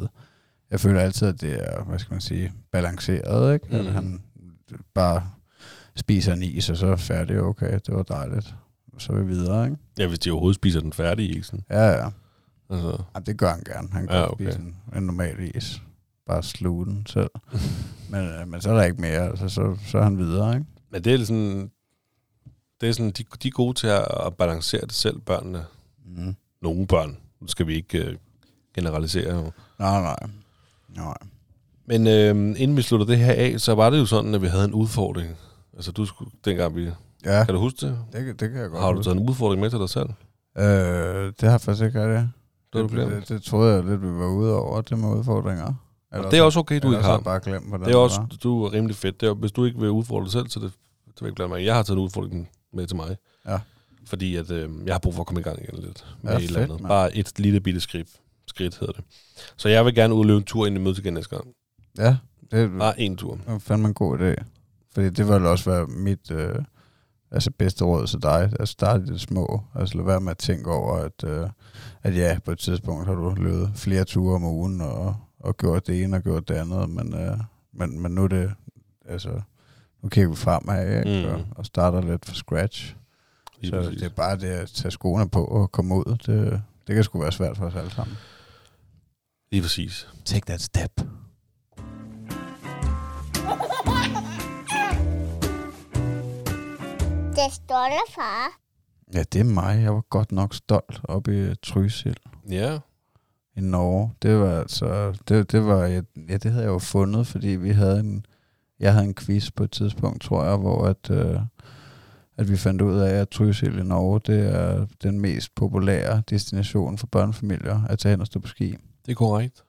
Speaker 2: jeg føler altid, at det er, hvad skal man sige, balanceret, ikke? At
Speaker 1: Mhm.
Speaker 2: han bare spiser en is, og så er færdig, okay, det var dejligt. Så er vi videre, ikke?
Speaker 1: Ja, hvis de overhovedet spiser den færdige isen.
Speaker 2: Ja, ja.
Speaker 1: Altså,
Speaker 2: Ja, det gør han gerne. Han kan
Speaker 1: Ja, okay.
Speaker 2: spise en, en normal is. Bare sluge den selv. [LAUGHS] men, øh, men så er der ikke mere. Altså, så, så er han videre, ikke?
Speaker 1: Men det er sådan, det er sådan, de, de er gode til at, balancere det selv, børnene.
Speaker 2: Mm.
Speaker 1: Nogle børn. Nu skal vi ikke uh, generalisere. Jo.
Speaker 2: Nej, nej. Nej.
Speaker 1: Men øh, inden vi slutter det her af, så var det jo sådan, at vi havde en udfordring. Altså du skulle, dengang vi...
Speaker 2: Ja,
Speaker 1: Kan du huske det?
Speaker 2: det, det kan jeg godt
Speaker 1: Har du taget en udfordring med til dig selv?
Speaker 2: Øh, det har jeg faktisk ikke det.
Speaker 1: Det har du glemt.
Speaker 2: det, det, troede jeg lidt, vi var ude over, det med udfordringer.
Speaker 1: Og det er også okay, du ikke
Speaker 2: har bare glemt, hvordan
Speaker 1: Det er også,
Speaker 2: var.
Speaker 1: du er rimelig fedt. Det er, hvis du ikke vil udfordre dig selv, så det, det vil jeg ikke blande mig. i. Jeg har taget en udfordring med til mig.
Speaker 2: Ja.
Speaker 1: Fordi at, øh, jeg har brug for at komme i gang igen lidt. Med
Speaker 2: Ja,
Speaker 1: et eller
Speaker 2: fedt,
Speaker 1: andet.
Speaker 2: mand.
Speaker 1: Bare et lille bitte skridt. Skridt hedder det. Så jeg vil gerne udløbe en tur ind i mødet igen næste gang.
Speaker 2: Ja, det
Speaker 1: Bare en tur.
Speaker 2: var fandme en god idé. Fordi det ville også være mit, øh, altså bedste råd til dig, altså start i det små. Altså lad være med at tænke over, at, øh, at ja, på et tidspunkt har du løbet flere ture om ugen og, og gjort det ene og gjort det andet, men, øh, men, men nu er det, altså, nu kigger vi fremad ikke?
Speaker 1: Mm.
Speaker 2: Og, og starter lidt fra scratch.
Speaker 1: Lige
Speaker 2: Så
Speaker 1: præcis.
Speaker 2: det er bare det at tage skoene på og komme ud. Det, det kan sgu være svært for os alle sammen.
Speaker 1: Lige præcis.
Speaker 2: Take that step.
Speaker 3: Det stolte far.
Speaker 2: Ja, det er mig. Jeg var godt nok stolt oppe i Trysil
Speaker 1: Ja.
Speaker 2: I Norge. Det var altså, det, det var, ja, det havde jeg jo fundet, fordi vi havde en, jeg havde en quiz på et tidspunkt, tror jeg, hvor at, øh, at vi fandt ud af, at Trysil i Norge, det er den mest populære destination for børnefamilier at tage hen og stå på ski.
Speaker 1: Det er korrekt.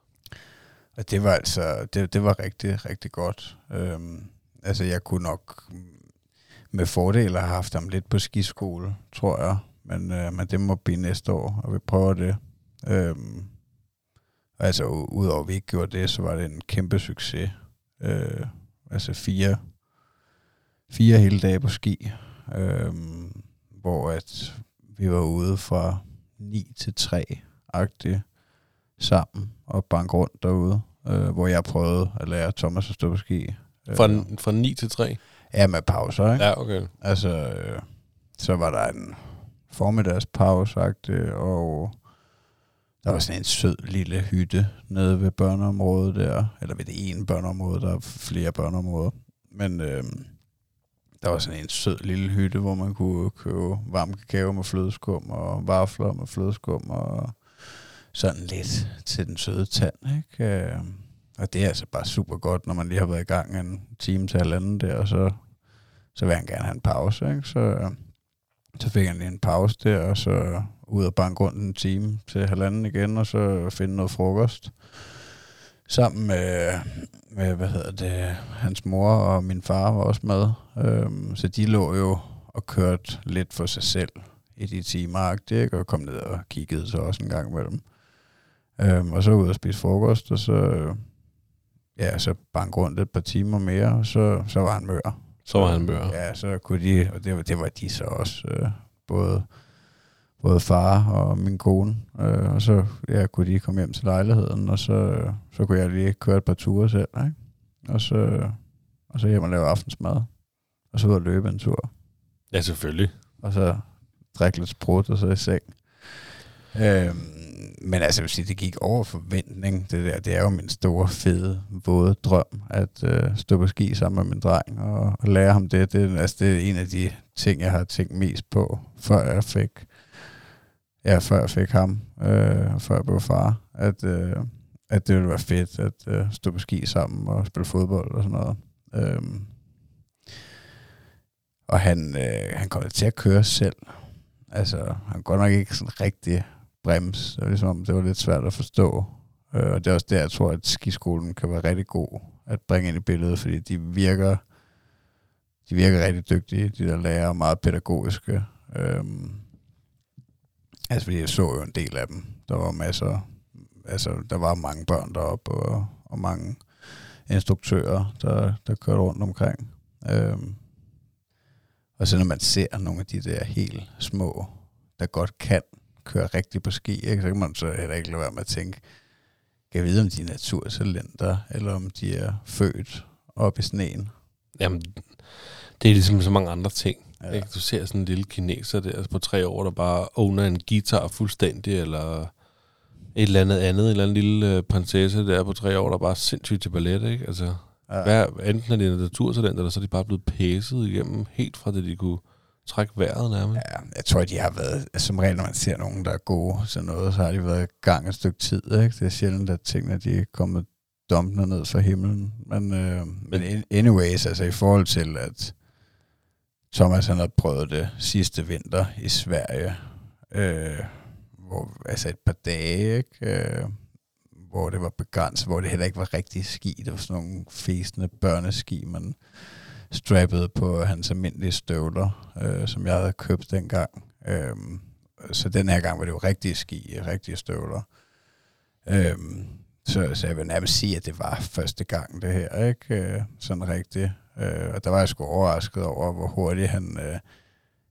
Speaker 2: Og det var altså, det, det var rigtig, rigtig godt. Øhm, altså, jeg kunne nok med fordel have haft ham lidt på skiskole, tror jeg. Men, øh, men det må blive næste år, og vi prøver det. Øhm, og altså, udover at vi ikke gjorde det, så var det en kæmpe succes. Øh, altså fire, fire hele dage på ski, øhm, hvor at vi var ude fra 9 til 3 agtigt sammen og banke rundt derude, øh, hvor jeg prøvede at lære Thomas at stå på ski. Øh,
Speaker 1: Fra, fra 9 til 3.
Speaker 2: ja, med pauser, ikke?
Speaker 1: Ja, okay.
Speaker 2: Altså, øh, så var der en formiddagspause, og der var sådan en sød lille hytte nede ved børneområdet der, eller ved det ene børneområde, der er flere børneområder. Men øh, der var sådan en sød lille hytte, hvor man kunne købe varm kakao med flødeskum og vafler med flødeskum og sådan lidt til den søde tand, ikke? Øhm, og det er altså bare super godt, når man lige har været i gang en time til halvanden der, og så så vil han gerne have en pause, ikke? Så, øh, så fik han lige en pause der, og så ud og banke rundt en time til halvanden igen, og så finde noget frokost. Sammen med, med hvad hedder det, hans mor og min far var også med. Øhm, så de lå jo og kørte lidt for sig selv i de timer, ikke? og kom ned og kiggede så også en gang med dem. Øhm, og så ud og spise frokost, og så, ja, så bank rundt et par timer mere, og så, så var han mør.
Speaker 1: Så var han mør.
Speaker 2: Ja, så kunne de, og det var, det var de så også, øh, både, både far og min kone. Øh, og så ja, kunne de komme hjem til lejligheden, og så, så kunne jeg lige køre et par ture selv. Ikke? Og, så, og så hjem og lave aftensmad. Og så ud og løbe en tur.
Speaker 1: Ja, selvfølgelig.
Speaker 2: Og så drikke lidt sprut, og så i seng. Øhm, men altså, jeg vil sige, det gik over forventning. Det der, det er jo min store, fede, våde drøm, at øh, stå på ski sammen med min dreng og, og lære ham det. Det, er- altså, det er en af de ting, jeg har tænkt mest på, før jeg fik, ja, før jeg fik ham, øh, og før jeg blev far, at, øh, at det ville være fedt at øh, stå på ski sammen og spille fodbold og sådan noget. Øh, og han, øh, han kom til at køre selv. Altså, han går godt nok ikke sådan rigtig brems. Det var ligesom, det var lidt svært at forstå. Øh, og det er også der, jeg tror, at skiskolen kan være rigtig god at bringe ind i billedet, fordi de virker, de virker rigtig dygtige, de der lærer, meget pædagogiske. Øhm, altså, fordi jeg så jo en del af dem. Der var masser, altså, der var mange børn deroppe, og, og mange instruktører, der, der kørte rundt omkring. Øhm, og så når man ser nogle af de der helt små, der godt kan køre rigtigt på ski, ikke? så kan man så heller ikke lade være med at tænke, kan jeg vide, om de er naturtalenter, eller om de er født op i sneen.
Speaker 1: Jamen, det er ligesom så mange andre ting.
Speaker 2: Ja.
Speaker 1: Ikke? Du ser sådan en lille kineser der altså på tre år, der bare owner en guitar fuldstændig, eller et eller andet andet, en eller anden lille øh, prinsesse der på tre år, der bare er sindssygt til ballet, ikke? Altså,
Speaker 2: Ja.
Speaker 1: hvad, enten er det naturtalent, eller så er de bare blevet pæset igennem, helt fra det, de kunne trække vejret nærmest. Ja.
Speaker 2: Jeg tror, de har været, altså, som regel, når man ser nogen, der er gode til noget, så har de været i gang et stykke tid. Ikke? Det er sjældent, at tingene de er kommet dumpende ned fra himlen. Men, øh, men anyways, altså i forhold til, at Thomas han har prøvet det sidste vinter i Sverige, øh, hvor, altså et par dage, ikke? Øh, hvor det var begrænset, hvor det heller ikke var rigtig ski. Det var sådan nogle fæsende børneski, man strappet på hans almindelige støvler, øh, som jeg havde købt dengang. Øhm, så den her gang var det jo rigtige ski, rigtige støvler. Øhm, så, så jeg vil nærmest sige, at det var første gang det her, ikke? Øh, sådan rigtigt. Øh, og der var jeg sgu overrasket over, hvor hurtigt han, øh,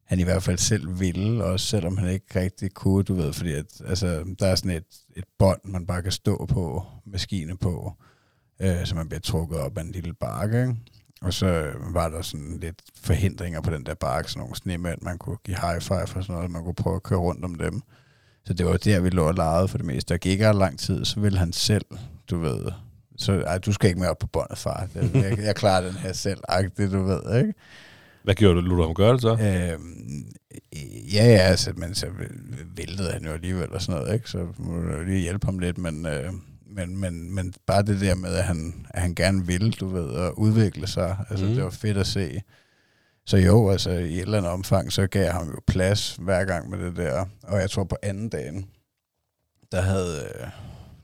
Speaker 2: han i hvert fald selv ville, også selvom han ikke rigtig kunne, du ved, fordi at, altså, der er sådan et, et bånd, man bare kan stå på, maskine på, øh, så man bliver trukket op af en lille bakke, ikke? Og så var der sådan lidt forhindringer på den der bakke, sådan nogle snemænd, man kunne give high five og sådan noget, man kunne prøve at køre rundt om dem. Så det var der, vi lå og legede for det meste. Der gik ikke lang tid, så ville han selv, du ved, så ej, du skal ikke mere op på båndet, far. Jeg, jeg, jeg klarer den her selv, det du ved, ikke?
Speaker 1: Hvad gjorde du? Lod du ham gøre det så?
Speaker 2: Øhm, ja, ja, altså, men så væltede han jo alligevel og sådan noget, ikke? Så må du lige hjælpe ham lidt, men, øh, men, men, men bare det der med, at han, at han gerne vil, du ved, at udvikle sig, altså mm. det var fedt at se. Så jo, altså i et eller andet omfang, så gav jeg ham jo plads hver gang med det der. Og jeg tror på anden dagen, der havde, øh,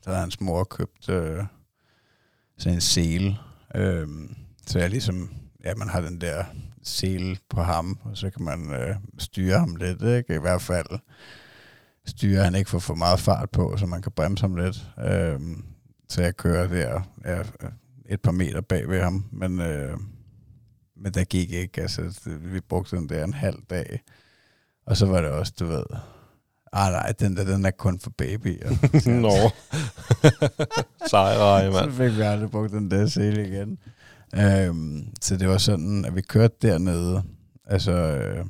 Speaker 2: der havde hans mor købt øh, sådan en sele. Øh, så jeg ligesom, ja, man har den der sele på ham, og så kan man øh, styre ham lidt, ikke? I hvert fald styre han ikke får for meget fart på, så man kan bremse ham lidt. Øh, så jeg kører der ja, et par meter bag ved ham, men, øh, men der gik ikke. Altså, vi brugte den der en halv dag, og så var det også, du ved, ah nej, den der, den er kun for babyer. [LAUGHS]
Speaker 1: Nå. [LAUGHS] Sejre,
Speaker 2: mand. Så fik vi aldrig brugt den der sele igen. Øhm, så det var sådan, at vi kørte dernede, altså, øh,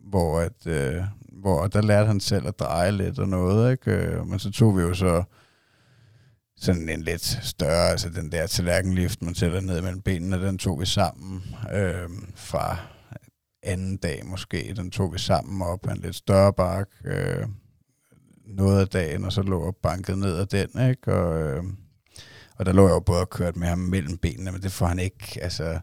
Speaker 2: hvor, at, øh, hvor der lærte han selv at dreje lidt og noget, ikke? Øh, men så tog vi jo så sådan en lidt større, altså den der tallerkenlift, man sætter ned mellem benene, den tog vi sammen øh, fra anden dag måske. Den tog vi sammen op en lidt større bak, øh, noget af dagen, og så lå jeg banket ned af den, ikke? Og, øh, og der lå jeg jo både og kørt med ham mellem benene, men det får han ikke, altså,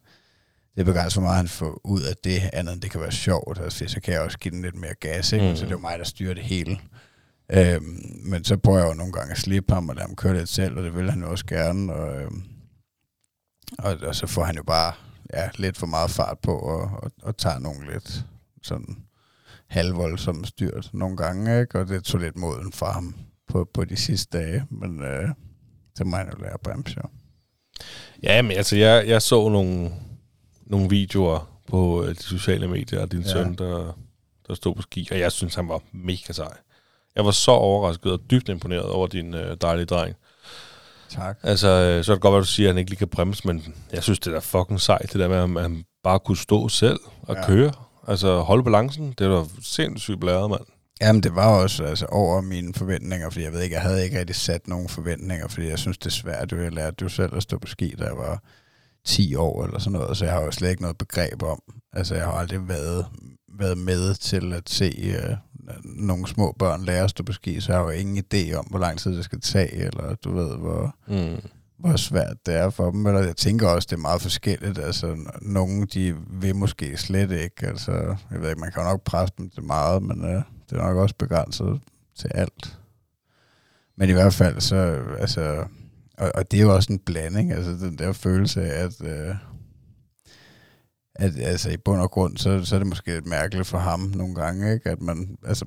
Speaker 2: det er begrænset for meget, han får ud af det andet, end det kan være sjovt. Altså, så kan jeg også give den lidt mere gas, ikke? Mm. Så det er jo mig, der styrer det hele. Øhm, men så prøver jeg jo nogle gange at slippe ham og lade ham køre lidt selv, og det vil han jo også gerne. Og, øhm, og, og så får han jo bare ja, lidt for meget fart på, og, og, og tager nogle lidt sådan halvvoldsomme styrt nogle gange, ikke? og det tog lidt moden for ham på, på de sidste dage, men øh, det må han jo lære at bremse, jo.
Speaker 1: Ja, men altså, jeg, jeg så nogle, nogle videoer på øh, de sociale medier af din ja. søn, der, der stod på ski, og jeg synes, han var mega sej. Jeg var så overrasket og dybt imponeret over din øh, dejlige dreng.
Speaker 2: Tak.
Speaker 1: Altså, øh, så er det godt, at du siger, at han ikke lige kan bremse, men jeg synes, det er fucking sejt, det der med, at han bare kunne stå selv og ja. køre. Altså, holde balancen, det var sindssygt blæret, mand.
Speaker 2: Jamen, det var også altså, over mine forventninger, fordi jeg ved ikke, jeg havde ikke rigtig sat nogen forventninger, fordi jeg synes, det er svært. Jeg lærte jo selv at stå på ski, da jeg var 10 år eller sådan noget, så jeg har jo slet ikke noget begreb om. Altså, jeg har aldrig været, været med til at se uh, nogle små børn lære at stå på ski, så jeg har jo ingen idé om, hvor lang tid det skal tage, eller du ved, hvor, mm. hvor svært det er for dem. Eller jeg tænker også, det er meget forskelligt. Altså, nogle, de vil måske slet ikke. Altså, jeg ved ikke, man kan jo nok presse dem til meget, men uh, det er nok også begrænset til alt. Men i hvert fald, så, altså, og, og det er jo også en blanding, altså den der følelse af, at, uh, at altså, i bund og grund, så, så er det måske lidt mærkeligt for ham nogle gange, ikke? at man altså,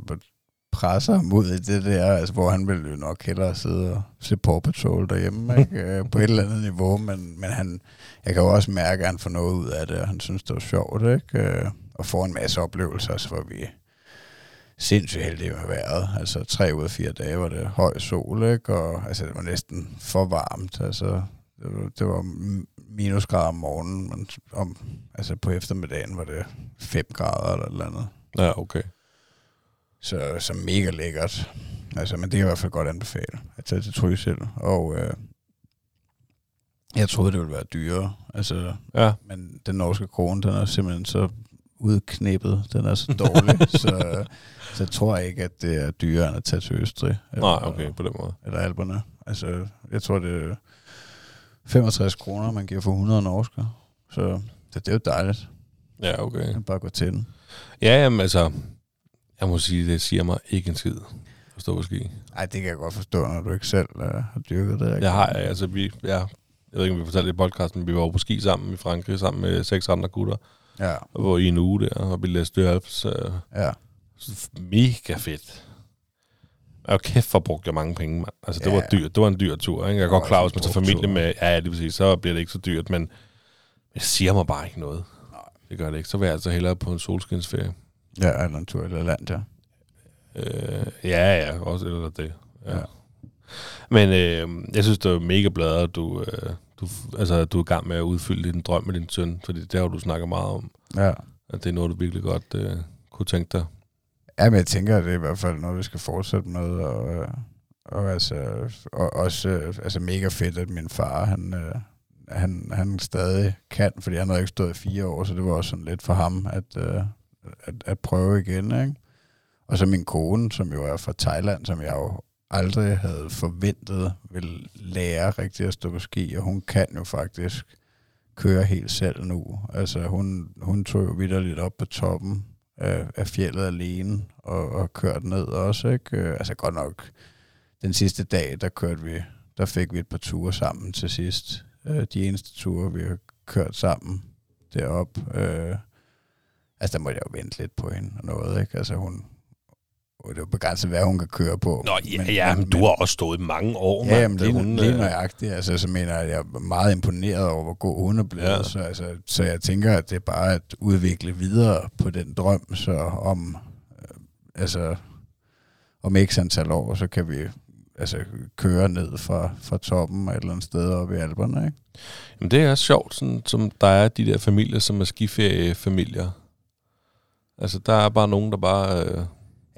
Speaker 2: presser ham ud i det der, altså, hvor han vil jo nok hellere sidde og se Paw Patrol derhjemme, [LAUGHS] ikke? Øh, på et eller andet niveau, men, men han, jeg kan jo også mærke, at han får noget ud af det, og han synes, det var sjovt, ikke? Øh, og får en masse oplevelser, så vi sindssygt heldige med vejret. Altså tre ud af fire dage var det høj sol, ikke? og altså, det var næsten for varmt. Altså, det var, det var minusgrader om morgenen, men om, altså på eftermiddagen var det 5 grader eller eller andet.
Speaker 1: Ja, okay.
Speaker 2: Så, så mega lækkert. Altså, men det er i hvert fald godt anbefale at tage til Trysil. Og øh, jeg troede, det ville være dyrere. Altså,
Speaker 1: ja.
Speaker 2: Men den norske krone, den er simpelthen så udknippet. Den er så dårlig, [LAUGHS] så, så jeg tror ikke, at det er dyrere end at tage til Østrig.
Speaker 1: Eller, Nej, okay, på den måde.
Speaker 2: Eller Alperne. Altså, jeg tror, det er 65 kroner, man giver for 100 norske. Så det, det er jo dejligt.
Speaker 1: Ja, okay.
Speaker 2: kan bare gå til den.
Speaker 1: Ja, jamen altså, jeg må sige, det siger mig ikke en skid at stå på ski.
Speaker 2: Nej, det kan jeg godt forstå, når du ikke selv uh, har dyrket det. Ikke?
Speaker 1: Jeg har, altså vi, ja, jeg ved ikke, om vi fortalte det i podcasten, vi var på ski sammen i Frankrig, sammen med seks andre gutter.
Speaker 2: Ja.
Speaker 1: Var i en uge der, og vi læste Alps. Uh,
Speaker 2: ja.
Speaker 1: Mega fedt. Og kæft for brugt jeg mange penge, mand. Altså, det, ja. var dyrt. det var en dyr tur. Ikke? Jeg er godt klar, hvis man tager familie med, ja, det vil sige, så bliver det ikke så dyrt, men det siger mig bare ikke noget. Nej. Det gør det ikke. Så vil jeg altså hellere på en solskinsferie.
Speaker 2: Ja, eller en tur eller land, ja.
Speaker 1: Øh, ja, ja, også eller det. Ja.
Speaker 2: Ja.
Speaker 1: Men øh, jeg synes, det er mega bladet, at du, øh, du, altså, du er i gang med at udfylde din drøm med din søn, fordi det har du snakket meget om,
Speaker 2: Ja.
Speaker 1: at det er noget, du virkelig godt øh, kunne tænke dig.
Speaker 2: Ja, men jeg tænker, at det er i hvert fald noget, vi skal fortsætte med, og, øh, og, altså, og også øh, altså mega fedt, at min far, han, øh, han, han stadig kan, fordi han har ikke stået i fire år, så det var også sådan lidt for ham, at, at, at prøve igen, ikke? Og så min kone, som jo er fra Thailand, som jeg jo aldrig havde forventet ville lære rigtig at stå på ski, og hun kan jo faktisk køre helt selv nu. Altså hun, hun tog jo vidderligt op på toppen af, af fjellet alene og, og kørte ned også, ikke? Øh, altså godt nok, den sidste dag, der kørte vi, der fik vi et par ture sammen til sidst. Øh, de eneste ture, vi har kørt sammen derop. Øh, altså der måtte jeg jo vente lidt på hende og noget, ikke? Altså hun, det er begrænset, hvad hun kan køre på.
Speaker 1: Nå, ja, men, ja, men, du har også stået i mange år,
Speaker 2: Ja, jamen, lige,
Speaker 1: Hun,
Speaker 2: lige
Speaker 1: øh,
Speaker 2: nøjagtigt. Altså, så mener jeg, at jeg er meget imponeret over, hvor god hun er blevet.
Speaker 1: Ja.
Speaker 2: Så, altså, så jeg tænker, at det er bare at udvikle videre på den drøm, så om, øh, altså, om x antal år, så kan vi altså, køre ned fra, fra toppen et eller andet sted oppe i Alperne. Ikke?
Speaker 1: Jamen, det er sjovt, sådan, som der er de der familier, som er skiferiefamilier. Altså, der er bare nogen, der bare øh,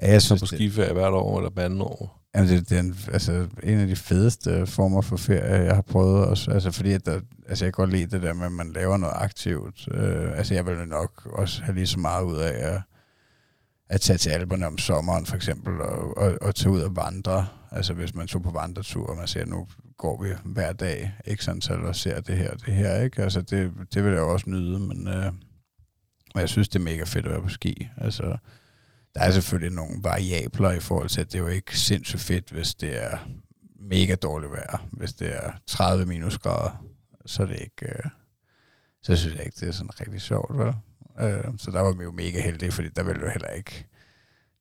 Speaker 2: Ja, jeg
Speaker 1: så på
Speaker 2: synes, det,
Speaker 1: skiferie hvert år eller hver andet år.
Speaker 2: jamen, det, det er en, altså, en af de fedeste former for ferie, jeg har prøvet også. Altså, fordi at der, altså, jeg kan godt lide det der med, at man laver noget aktivt. Øh, altså, jeg vil nok også have lige så meget ud af at, at tage til Alperne om sommeren, for eksempel, og, og, og tage ud og vandre. Altså, hvis man tog på vandretur, og man siger, nu går vi hver dag, ikke antal, og ser det her og det her, ikke? Altså, det, det vil jeg også nyde, men, øh, men jeg synes, det er mega fedt at være på ski. Altså, der er selvfølgelig nogle variabler i forhold til, at det er jo ikke sindssygt fedt, hvis det er mega dårligt vejr. Hvis det er 30 minusgrader, så er det ikke... Øh, så synes jeg ikke, det er sådan rigtig sjovt, vel? Øh, så der var vi jo mega heldige, fordi der ville jo heller ikke...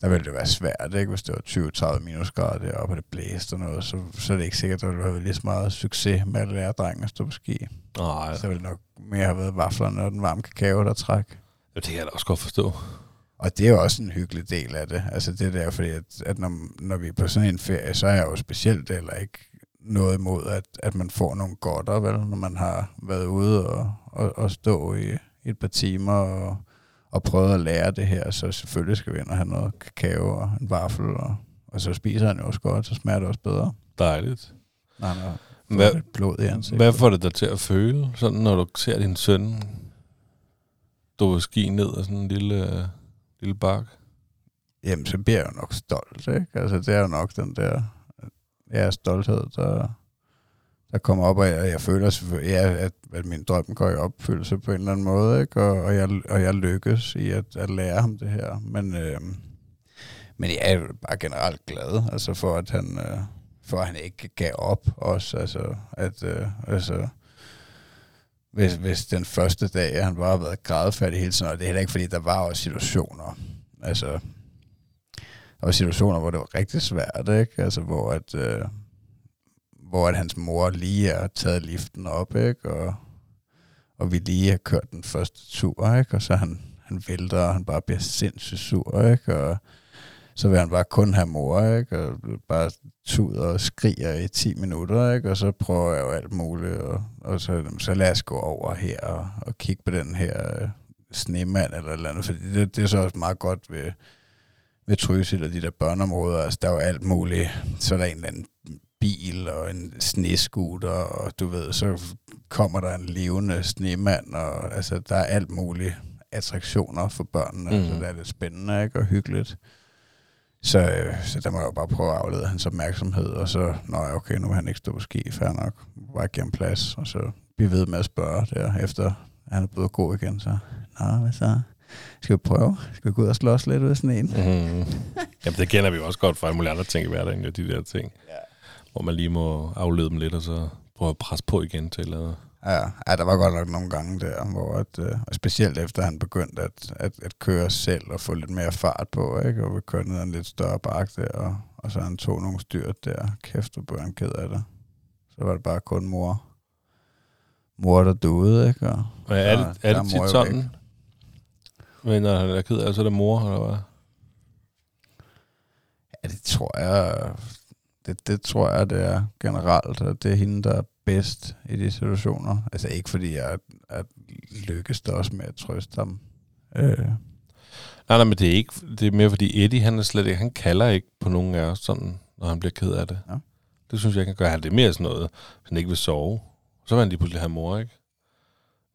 Speaker 2: Der ville det være svært, ikke? Hvis det var 20-30 minusgrader deroppe, og det blæste og noget, så, så er det ikke sikkert, at der ville have været lige så meget succes med at lære drengen at stå på ski.
Speaker 1: Nej,
Speaker 2: Så ville det nok mere have været vaflerne og den varme kakao, der træk.
Speaker 1: det kan jeg da også godt forstå.
Speaker 2: Og det er jo også en hyggelig del af det. Altså det der, fordi at, at når, når vi er på sådan en ferie, så er jeg jo specielt heller ikke noget imod, at, at man får nogle godter, vel, når man har været ude og, og, og stå i, et par timer og, og prøvet at lære det her. Så selvfølgelig skal vi ind og have noget kakao og en vaffel, og, og så spiser han jo også godt, så smager det også bedre.
Speaker 1: Dejligt.
Speaker 2: Nej, nej.
Speaker 1: Hvad,
Speaker 2: blod i ansigtet.
Speaker 1: hvad får det dig til at føle, sådan når du ser din søn på ski ned af sådan en lille, øh, lille bak?
Speaker 2: Jamen, så bliver jeg jo nok stolt, ikke? Altså, det er jo nok den der ja, stolthed, der, der kommer op, og jeg, jeg føler selvfølgelig, ja, at, at min drøm går i opfyldelse på en eller anden måde, ikke? Og, og, jeg, og jeg lykkes i at, at lære ham det her. Men, øh, men jeg er jo bare generelt glad, altså for at han, øh, for at han ikke gav op også, altså at, øh, altså, hvis, hvis den første dag, han bare har været grædfærdig hele tiden, og det er heller ikke, fordi der var også situationer, altså, der var situationer, hvor det var rigtig svært, ikke? Altså, hvor at, øh, hvor at hans mor lige er taget liften op, ikke? Og, og vi lige har kørt den første tur, ikke? Og så han, han vælter, og han bare bliver sindssygt sur, ikke? Og så vil han bare kun have mor, ikke? Og bare tuder og skriger i 10 minutter, ikke? Og så prøver jeg jo alt muligt, og, og så, så lad os gå over her og, og kigge på den her øh, snemand eller eller andet, fordi det, det er så også meget godt ved, ved Trysil og de der børneområder, altså der er jo alt muligt, så er der en eller anden bil og en snescooter, og du ved, så kommer der en levende snemand, og altså der er alt muligt attraktioner for børnene, mm. Så det er lidt spændende ikke? og hyggeligt. Så, øh, så der må jeg jo bare prøve at aflede hans opmærksomhed, og så, nå ja, okay, nu vil han ikke stå på ski, fair nok, bare give ham plads, og så blive ved med at spørge der, efter han er blevet god igen, så, nå, hvad så? Skal vi prøve? Skal vi gå ud og slås lidt ud af sådan en?
Speaker 1: Mm. Jamen, det kender vi jo også godt fra alle mulige andre ting i hverdagen, jo, de der ting.
Speaker 2: Ja.
Speaker 1: Hvor man lige må aflede dem lidt, og så prøve at presse på igen til eller andet.
Speaker 2: Ja, ja, der var godt nok nogle gange der, hvor at, øh, og specielt efter han begyndte at, at, at køre selv og få lidt mere fart på, ikke? og vi kørte ned en lidt større bakke der, og, og så han tog nogle styrt der. Kæft, hvor blev han ked af det. Så var det bare kun mor, mor der duede, ikke? Og,
Speaker 1: Og er,
Speaker 2: så
Speaker 1: det, er det tit sådan?
Speaker 2: væk.
Speaker 1: Men når han er ked af det, så er det mor, eller hvad?
Speaker 2: Ja, det tror jeg, det, det tror jeg, det er generelt, at det er hende, der er bedst i de situationer. Altså ikke fordi jeg at lykkes der også med at trøste ham. Øh,
Speaker 1: Nej, nej, men det er ikke, det er mere fordi Eddie, han er slet ikke, han kalder ikke på nogen af os sådan, når han bliver ked af det.
Speaker 2: Ja.
Speaker 1: Det synes jeg ikke, han gør. Det er mere sådan noget, hvis han ikke vil sove. Så vil han lige pludselig have mor, ikke?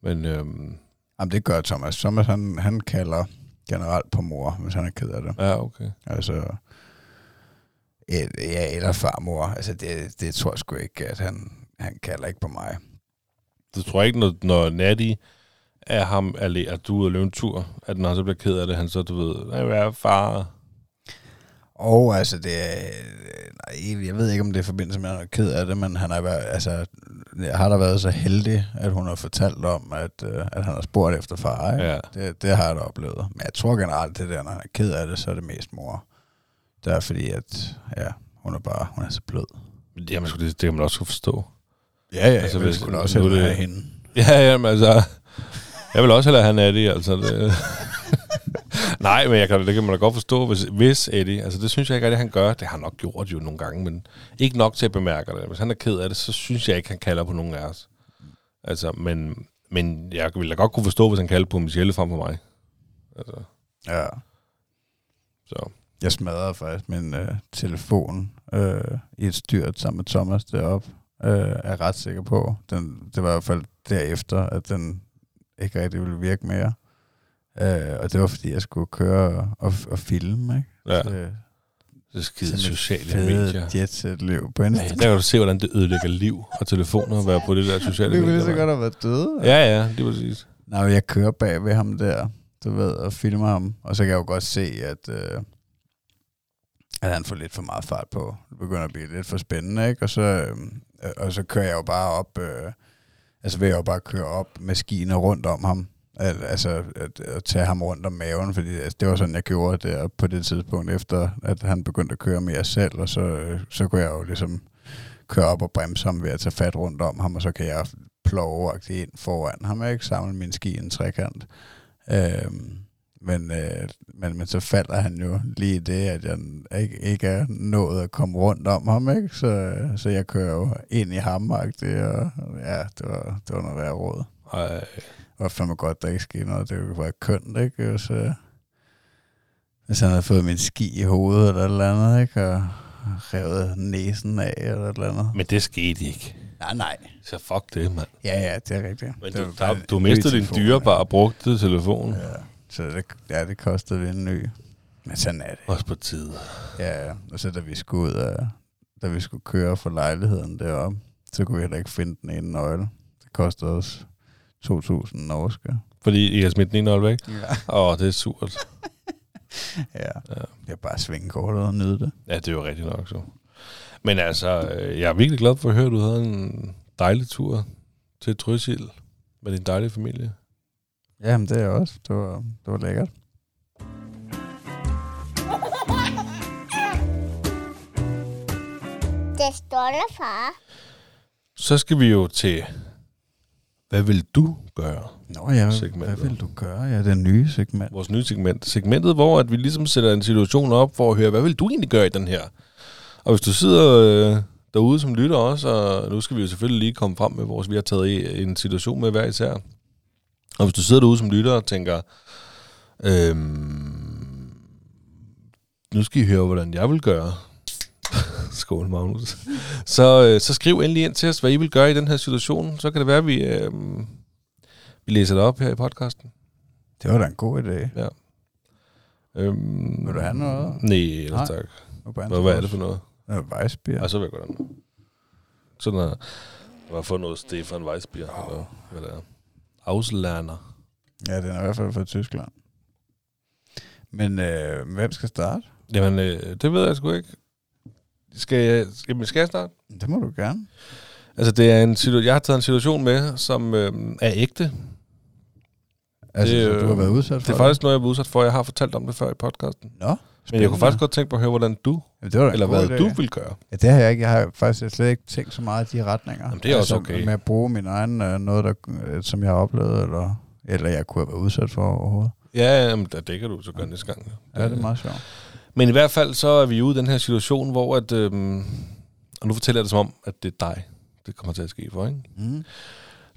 Speaker 1: Men øhm,
Speaker 2: jamen, det gør Thomas. Thomas, han, han kalder generelt på mor, hvis han er ked af det.
Speaker 1: ja, okay.
Speaker 2: Altså, et, ja, eller farmor. Altså, det, det tror jeg sgu ikke, at han, han kalder ikke på mig.
Speaker 1: Du tror ikke, når, når Natty er ham, er, at du er ude at løbe en tur, at når han så bliver ked af det, han så, du ved, hvad er far?
Speaker 2: Og altså, det er, nej, jeg ved ikke, om det er forbindelse med, at han er ked af det, men han er, altså, har der været så heldig, at hun har fortalt om, at, øh, at han har spurgt efter far. Ikke?
Speaker 1: Ja.
Speaker 2: Det, det har jeg da oplevet. Men jeg tror generelt, det der, når han er ked af det, så er det mest mor. Det er fordi, at ja, hun er bare, hun er så blød.
Speaker 1: Jamen, det, det kan man også kunne forstå.
Speaker 2: Ja, ja,
Speaker 1: Altså,
Speaker 2: jeg
Speaker 1: hvis-
Speaker 2: da også
Speaker 1: er
Speaker 2: hellere
Speaker 1: det-
Speaker 2: have hende. [LAUGHS]
Speaker 1: Ja, jamen altså... Jeg vil også hellere have Natty, altså. Det. [LAUGHS] Nej, men jeg kan, det kan man da godt forstå, hvis, hvis Eddie... Altså, det synes jeg ikke, at han gør. Det har han nok gjort jo nogle gange, men ikke nok til at bemærke det. Hvis han er ked af det, så synes jeg ikke, han kalder på nogen af os. Altså, men, men jeg ville da godt kunne forstå, hvis han kaldte på Michelle frem for mig. Altså,
Speaker 2: Ja.
Speaker 1: så.
Speaker 2: Jeg smadrede faktisk min øh, telefon øh, i et styrt sammen med Thomas deroppe. Øh, er ret sikker på. Den, det var i hvert fald derefter, at den ikke rigtig ville virke mere. Øh, og det var fordi, jeg skulle køre og, og filme. Ikke?
Speaker 1: Ja,
Speaker 2: Så,
Speaker 1: det er skide sociale medier.
Speaker 2: jetset-liv på
Speaker 1: Ja,
Speaker 2: Instagram.
Speaker 1: der kan du se, hvordan det ødelægger liv og telefoner at være på det der sociale medier.
Speaker 2: ville så godt have været døde.
Speaker 1: Ja, ja, det var præcis.
Speaker 2: Nej, men jeg kører bag ved ham der, du ved, og filmer ham. Og så kan jeg jo godt se, at, øh, at han får lidt for meget fart på. Det begynder at blive lidt for spændende, ikke? Og så, øh, Øh, og så kører jeg jo bare op, øh, altså vil jeg jo bare køre op med skiene rundt om ham. Al- Altså at, at tage ham rundt om maven, fordi altså, det var sådan, jeg gjorde det på det tidspunkt, efter at han begyndte at køre mere selv, og så, øh, så kunne jeg jo ligesom køre op og bremse ham ved at tage fat rundt om ham, og så kan jeg ploveagtigt ind foran ham, ikke? Samle min ski i en trekant. Øhm, men, øh, men, men så falder han jo lige det, at jeg ikke, ikke er nået at komme rundt om ham, ikke? Så, så jeg kører jo ind i ham, og ja, det var, det var noget værd råd.
Speaker 1: Ej,
Speaker 2: var fandme godt, der ikke skete noget. Det var kønt, ikke? Øh, hvis han havde fået min ski i hovedet eller et eller andet, ikke? Og revet næsen af eller et eller andet.
Speaker 1: men det skete ikke.
Speaker 2: Nej, nej.
Speaker 1: Så fuck det, mand.
Speaker 2: Ja, ja, det er rigtigt.
Speaker 1: Men
Speaker 2: det
Speaker 1: du, der,
Speaker 2: bare
Speaker 1: du mistede din dyrebare brugte telefon. Ja.
Speaker 2: Så det, ja, det kostede vi en ny. Men sådan er det.
Speaker 1: Også på tide.
Speaker 2: Ja, ja. Og så da vi skulle ud af, da vi skulle køre for lejligheden deroppe, så kunne vi heller ikke finde den ene nøgle. Det kostede os 2.000 norske.
Speaker 1: Fordi I har smidt den ene væk.
Speaker 2: Ja.
Speaker 1: Åh, oh, det er surt. [LAUGHS]
Speaker 2: ja.
Speaker 1: Ja.
Speaker 2: Det er bare at svinge kortet og nyde det.
Speaker 1: Ja, det er jo rigtigt nok så. Men altså, øh, jeg er virkelig glad for at høre, at du havde en dejlig tur til Trysil med din dejlige familie.
Speaker 2: Jamen, det er også. Det var, det var lækkert.
Speaker 3: Det stolte far.
Speaker 1: Så skal vi jo til, hvad vil du gøre?
Speaker 2: Nå ja,
Speaker 1: Segmentet.
Speaker 2: hvad vil du gøre? Ja, det nye segment.
Speaker 1: Vores nye segment. Segmentet, hvor at vi ligesom sætter en situation op for at høre, hvad vil du egentlig gøre i den her? Og hvis du sidder øh, derude som lytter også, og nu skal vi jo selvfølgelig lige komme frem med vores, vi har taget i- en situation med hver især. Og hvis du sidder derude som lytter og tænker, øhm, nu skal I høre, hvordan jeg vil gøre. [LAUGHS] Skål, Magnus. Så, øh, så skriv endelig ind til os, hvad I vil gøre i den her situation. Så kan det være, at vi, øh, vi læser det op her i podcasten.
Speaker 2: Det var da en god idé.
Speaker 1: Øhm,
Speaker 2: Vil du have noget?
Speaker 1: Nej, ellers
Speaker 2: Nej.
Speaker 1: tak. Hvad, hvad er det for noget?
Speaker 2: noget? Weissbier.
Speaker 1: Ja, så vil jeg godt have noget. Sådan noget. Fået noget Stefan Weissbier. Eller hvad det er. Auslerner.
Speaker 2: Ja, den er i hvert fald fra Tyskland. Men øh, hvem skal starte?
Speaker 1: Jamen, øh, det ved jeg sgu ikke. Skal jeg, skal, skal jeg starte?
Speaker 2: Det må du gerne.
Speaker 1: Altså, det er en situ- jeg har taget en situation med, som øh, er ægte.
Speaker 2: Altså,
Speaker 1: Det, øh,
Speaker 2: du har været udsat for
Speaker 1: Det er faktisk noget, jeg var udsat for. Jeg har fortalt om det før i podcasten.
Speaker 2: Nå,
Speaker 1: Men jeg kunne faktisk godt tænke på at høre, hvordan du,
Speaker 2: Jamen, det var
Speaker 1: eller hvad
Speaker 2: idé.
Speaker 1: du vil gøre.
Speaker 2: Ja, det har jeg ikke. Jeg har faktisk slet ikke tænkt så meget i de retninger.
Speaker 1: Jamen, det er også okay.
Speaker 2: Med at bruge min egen øh, noget, der, øh, som jeg har oplevet, eller, eller jeg kunne have været udsat for overhovedet.
Speaker 1: Ja, jamen, der dækker du så gør næste gang.
Speaker 2: Ja, det er meget sjovt.
Speaker 1: Men i hvert fald så er vi ude i den her situation, hvor at... Øhm, og nu fortæller jeg det som om, at det er dig, det kommer til at ske for, ikke?
Speaker 2: Mm.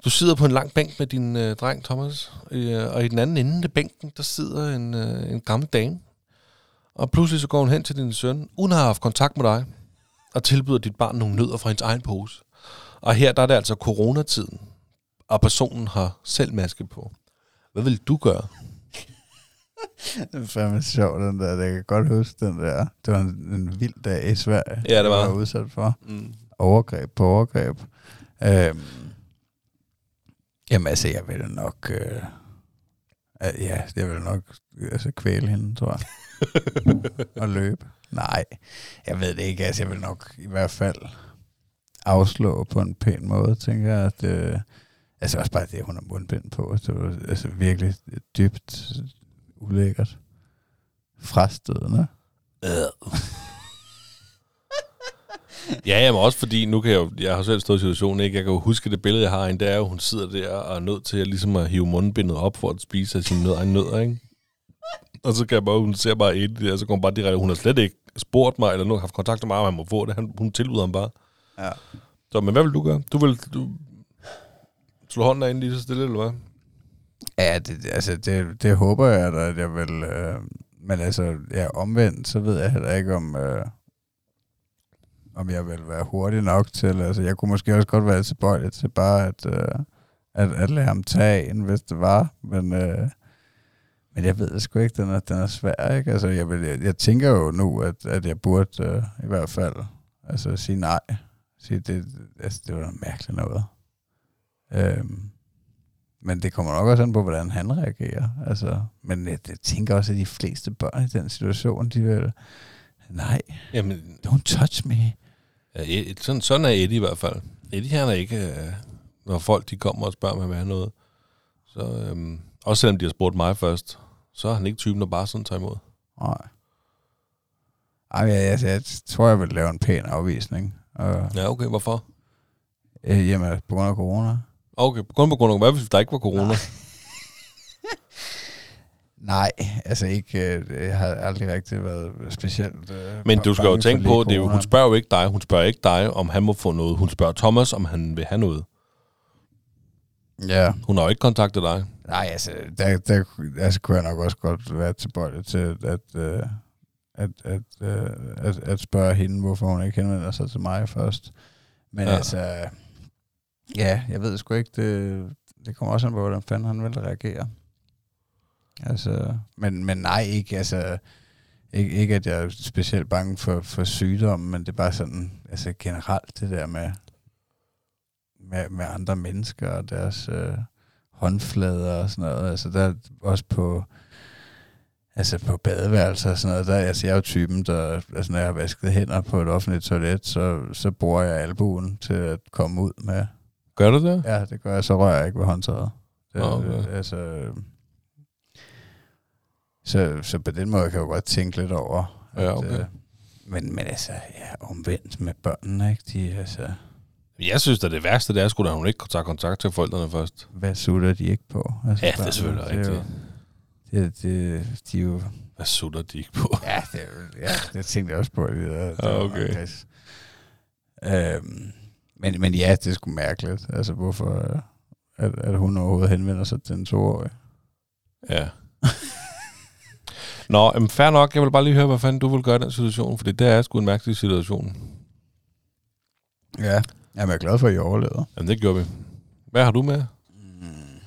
Speaker 1: Du sidder på en lang bænk med din øh, dreng, Thomas, øh, og i den anden ende af bænken, der sidder en, øh, en gammel dame. Og pludselig så går hun hen til din søn, uden at have haft kontakt med dig, og tilbyder dit barn nogle nødder fra hendes egen pose. Og her der er det altså coronatiden, og personen har selv maske på. Hvad vil du gøre? [LAUGHS]
Speaker 2: Det er fandme sjovt, den der. Jeg kan godt huske den der. Det var en, en vild dag i Sverige.
Speaker 1: Ja, det
Speaker 2: jeg
Speaker 1: var.
Speaker 2: var udsat for.
Speaker 1: Mm.
Speaker 2: Overgreb på overgreb. Øhm, jamen altså, jeg vil nok... Øh, ja, jeg vil nok altså, kvæle hende, tror jeg og løbe. Nej, jeg ved det ikke. Altså, jeg vil nok i hvert fald afslå på en pæn måde, tænker jeg. At, øh, altså også bare det, hun har mundbind på. Det var altså virkelig dybt ulækkert. Frastødende. Øh.
Speaker 1: Ja, jamen også fordi, nu kan jeg jo, jeg har selv stået i situationen, ikke? Jeg kan jo huske det billede, jeg har en, det er jo, hun sidder der og er nødt til at, ligesom at hive mundbindet op for at spise af sine nødder, nødder, ikke? Og så kan jeg bare, hun ser bare et der, så går hun bare direkte, hun har slet ikke spurgt mig, eller nogen haft kontakt med mig, om han må få det. Han, hun tilbyder ham bare.
Speaker 2: Ja.
Speaker 1: Så, men hvad vil du gøre? Du vil du, slå hånden af lige så stille, eller hvad?
Speaker 2: Ja, det, altså, det, det håber jeg at jeg vil... Øh, men altså, ja, omvendt, så ved jeg heller ikke, om, øh, om jeg vil være hurtig nok til... Altså, jeg kunne måske også godt være tilbøjelig til bare at, øh, at, at lade ham tage en, hvis det var. Men, øh, men jeg ved sgu ikke, den er, den er svær, ikke? Altså, jeg, vil, jeg, jeg tænker jo nu, at, at jeg burde øh, i hvert fald altså, sige nej. Sige, det, altså, det var noget mærkeligt noget. Øhm, men det kommer nok også an på, hvordan han reagerer. Altså, men jeg, jeg tænker også, at de fleste børn i den situation, de vil, nej,
Speaker 1: Jamen,
Speaker 2: don't touch me.
Speaker 1: ja, sådan, sådan er Eddie i hvert fald. Eddie han er ikke, øh, når folk de kommer og spørger mig, hvad han noget. Så, øhm, også selvom de har spurgt mig først, så er han ikke typen, der bare sådan tager imod.
Speaker 2: Nej. Ej, jeg, jeg, jeg tror, jeg vil lave en pæn afvisning. Og,
Speaker 1: Ja, okay, hvorfor?
Speaker 2: øh, jamen, på grund af corona.
Speaker 1: Okay, kun på grund af, hvad hvis der ikke var corona?
Speaker 2: Nej, [LAUGHS] altså ikke, øh, jeg har aldrig rigtig været specielt øh,
Speaker 1: Men du skal jo tænke på, det
Speaker 2: corona.
Speaker 1: hun spørger jo ikke dig, hun spørger ikke dig, om han må få noget. Hun spørger Thomas, om han vil have noget.
Speaker 2: Ja,
Speaker 1: Hun har jo ikke kontaktet dig.
Speaker 2: nej, altså, der, der altså, kunne jeg nok også godt være tilbøjelig til at, øh, at, at, øh, at, at spørge hende, hvorfor hun ikke henvender sig til mig først. Men
Speaker 1: Ja.
Speaker 2: altså, ja, jeg ved sgu ikke, det, det kommer også an på, hvordan fanden han vil reagere. Altså, men, men nej, ikke, altså, ikke, ikke at jeg er specielt bange for, for sygdom, men det er bare sådan, altså generelt det der med, med, med andre mennesker og deres øh, håndflader og sådan noget. Altså der er også på, altså på badeværelser og sådan noget, der, altså jeg er jo typen, der, altså når jeg har vasket hænder på et offentligt toilet, så, så bruger jeg albuen til at komme ud med.
Speaker 1: Gør du det?
Speaker 2: Ja, det gør jeg, så rører jeg ikke ved håndtaget. Det,
Speaker 1: Okay.
Speaker 2: Altså, så, så på den måde kan jeg jo godt tænke lidt over.
Speaker 1: Ja, okay.
Speaker 2: øh, men, men altså, ja, omvendt med børnene, ikke? De, altså,
Speaker 1: Jeg synes at det værste, det er sgu da, at hun ikke tager kontakt til forældrene først.
Speaker 2: hvad sutter de ikke på? Altså,
Speaker 1: Ja, det er selvfølgelig
Speaker 2: det
Speaker 1: rigtigt.
Speaker 2: Det, det, de er jo...
Speaker 1: Hvad sutter de ikke på? [LAUGHS]
Speaker 2: Ja, det, er ja, det tænkte jeg også på. Det der, det
Speaker 1: okay.
Speaker 2: Øhm, men, men ja, det er sgu mærkeligt. Altså, hvorfor øh, at, at hun overhovedet henvender sig til en toårig.
Speaker 1: Ja. [LAUGHS] Nå, jamen fair nok. Jeg vil bare lige høre, hvad fanden du vil gøre i den situation, for det er sgu en mærkelig situation.
Speaker 2: Ja. Jamen, jeg er glad for, at I overlevede.
Speaker 1: Jamen, det gjorde vi. Hvad har du med?
Speaker 2: Mm.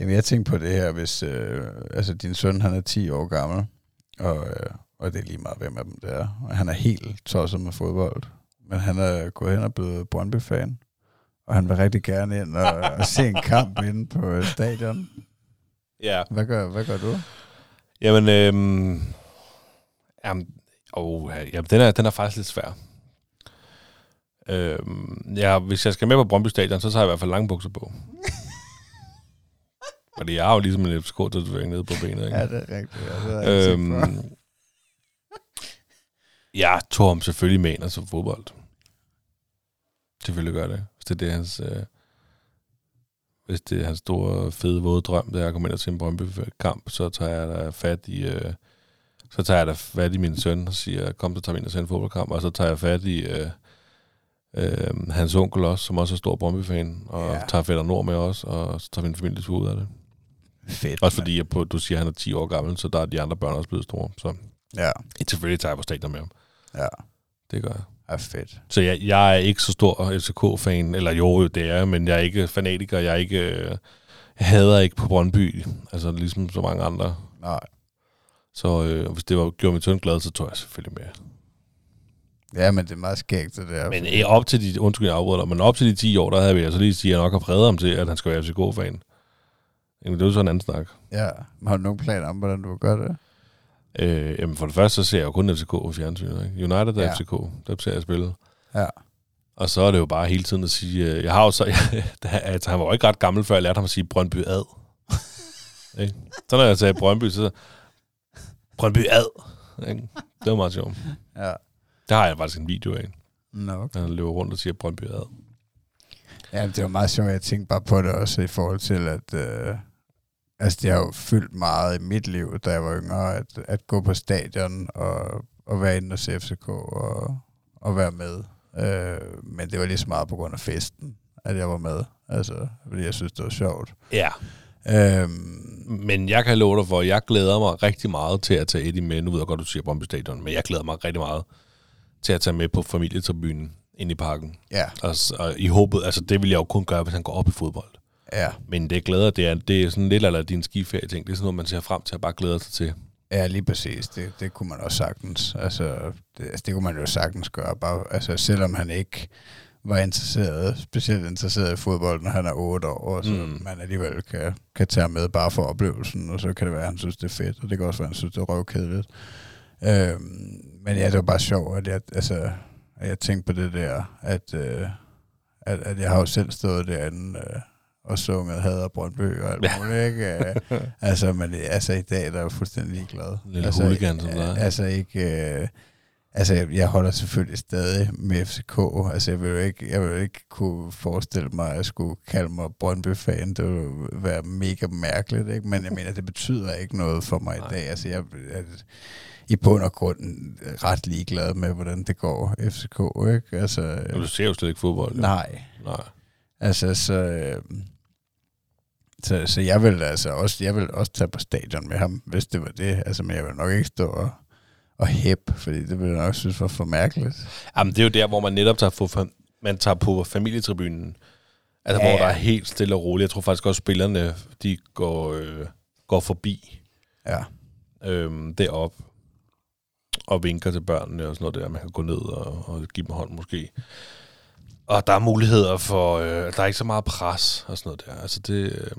Speaker 2: Jamen, jeg tænkte på det her, hvis øh, altså, din søn han er 10 år gammel, og, øh, og det er lige meget, hvem af dem det er. Og han er helt tosset med fodbold, men han er gået hen og blevet Brøndby-fan, og han vil rigtig gerne ind og, og se en kamp inde på øh, stadion.
Speaker 1: Ja.
Speaker 2: Hvad gør, hvad gør du?
Speaker 1: Jamen, øhm, jamen, oh, jamen den, er, den er faktisk lidt svær. Øhm, ja, hvis jeg skal med på Brøndby Stadion, så tager jeg i hvert fald lange bukser på. [LAUGHS] Fordi jeg har jo ligesom en FCK-tatovering nede på benet, ikke?
Speaker 2: Ja, det er rigtigt. Ja, det er.
Speaker 1: Øhm, jeg tog ham selvfølgelig med ind så fodbold. Selvfølgelig gør det. Hvis det er det, hans... Øh, hvis det er hans store, fede, våde drøm, det er at komme ind og se en Brøndby-kamp, så tager jeg da fat i... Øh, så tager jeg da fat i min søn og siger, kom, så tager vi ind og ser en fodboldkamp, og så tager jeg fat i øh, øh, hans onkel også, som også er stor Brøndby-fan, og
Speaker 2: Ja.
Speaker 1: ja. tager Fætter Nord med os, og så tager vi en familietur ud af det.
Speaker 2: Fedt.
Speaker 1: Også fordi, at på, du siger, at han er 10 år gammel, så der er de andre børn også blevet store. Så
Speaker 2: Ja,
Speaker 1: selvfølgelig tager jeg på stadion med ham.
Speaker 2: ja.
Speaker 1: Det gør jeg.
Speaker 2: Er fedt.
Speaker 1: Så jeg, jeg er ikke så stor FCK-fan, eller jo, det er jeg, men jeg er ikke fanatiker, jeg er ikke... Øh, jeg hader ikke på Brøndby, altså ligesom så mange andre.
Speaker 2: Nej.
Speaker 1: Så øh, hvis det var gjorde min søn glad, så tror jeg selvfølgelig med.
Speaker 2: Ja, men det er meget skægt, det der.
Speaker 1: Men øh, op til de, undskyld, jeg afbryder dig, men op til de 10 år, der havde vi altså lige sige, at jeg nok har præget ham til, at han skal være FCK-fan. Det er jo sådan en anden snak.
Speaker 2: Ja, men har du nogen planer om, hvordan du vil gøre det?
Speaker 1: Øh, jamen, for det første, så ser jeg jo kun FCK i fjernsynet. Ikke? United er
Speaker 2: Ja.
Speaker 1: FCK, der ser jeg spille.
Speaker 2: Ja.
Speaker 1: Og så er det jo bare hele tiden at sige, øh, jeg har jo så, [LAUGHS] at han var jo ikke ret gammel, før jeg lærte ham at sige Brøndby ad. [LAUGHS] Ikke? så når jeg sagde Brøndby, så Brøndby ad. Ikke? Det var meget sjovt.
Speaker 2: Ja.
Speaker 1: Der har jeg faktisk en video af,
Speaker 2: Nå, okay.
Speaker 1: han løber rundt og siger Brøndby ad.
Speaker 2: Ja, det var meget sjovt. Jeg tænkte bare på det også i forhold til, at... Øh, altså, det har jo fyldt meget i mit liv, da jeg var yngre, at, at gå på stadion og, og være inde og se FCK og, og være med. Øh, men det var lige så meget på grund af festen, at jeg var med. Altså, fordi jeg synes, det var sjovt.
Speaker 1: Ja.
Speaker 2: Øhm,
Speaker 1: Men jeg kan love dig for, at jeg glæder mig rigtig meget til at tage Eddie med. Nu ved jeg godt, du siger Brøndby Stadion, men jeg glæder mig rigtig meget til at tage med på familietribunen ind i parken.
Speaker 2: ja,
Speaker 1: Og, og i håbet, altså det vil jeg jo kun gøre, hvis han går op i fodbold.
Speaker 2: ja,
Speaker 1: Men det glæder, det er, det er sådan lidt eller din skiferie ting. Det er sådan noget, man ser frem til at bare glæder sig til.
Speaker 2: Ja, lige præcis. Det, det kunne man også sagtens. Altså det, altså, det kunne man jo sagtens gøre. Bare, altså, selvom han ikke var interesseret, specielt interesseret i fodbold, når han er 8 år, så
Speaker 1: Mm.
Speaker 2: man alligevel kan, kan tage med bare for oplevelsen, og så kan det være, at han synes, det er fedt, og det kan også være, at han synes, det er røvkedeligt. Øhm, men ja, det var bare sjovt, at jeg, altså, at jeg tænkte på det der, at, øh, at, at jeg har jo selv stået derinde øh, og sunget Hader Brøndby og alt
Speaker 1: Ja.
Speaker 2: muligt, ikke? Øh, [LAUGHS] altså, men altså, i dag der er jeg fuldstændig ligeglad.
Speaker 1: Lille
Speaker 2: altså,
Speaker 1: hooligan som
Speaker 2: øh,
Speaker 1: dig.
Speaker 2: Altså ikke... Øh, altså, jeg, jeg holder selvfølgelig stadig med FCK. Altså, jeg vil jo ikke, jeg vil jo ikke kunne forestille mig, at jeg skulle kalde mig Brøndby-fan. Det ville være mega mærkeligt, ikke? Men jeg mener, det betyder ikke noget for mig i dag. Altså, jeg er i bund og grund ret ligeglad med, hvordan det går FCK, ikke? Altså,
Speaker 1: Men du ser jo slet ikke fodbold. jo.
Speaker 2: nej.
Speaker 1: Nej.
Speaker 2: Altså, så, øh, så, så jeg vil altså også, jeg vil også tage på stadion med ham, hvis det var det. Altså, men jeg vil nok ikke stå og, og hæppe, fordi det ville jeg nok synes var for mærkeligt.
Speaker 1: Jamen, det er jo der, hvor man netop tager, på, man tager på familietribunen. Altså,
Speaker 2: Ja,
Speaker 1: hvor der er helt stille og roligt. Jeg tror faktisk også, at spillerne de går, øh, går forbi
Speaker 2: Ja,
Speaker 1: øhm, derop og vinker til børnene og sådan noget der. Man kan gå ned og, og give dem hånd måske. Og der er muligheder for... Øh, der er ikke så meget pres og sådan noget der. Altså det... Øh,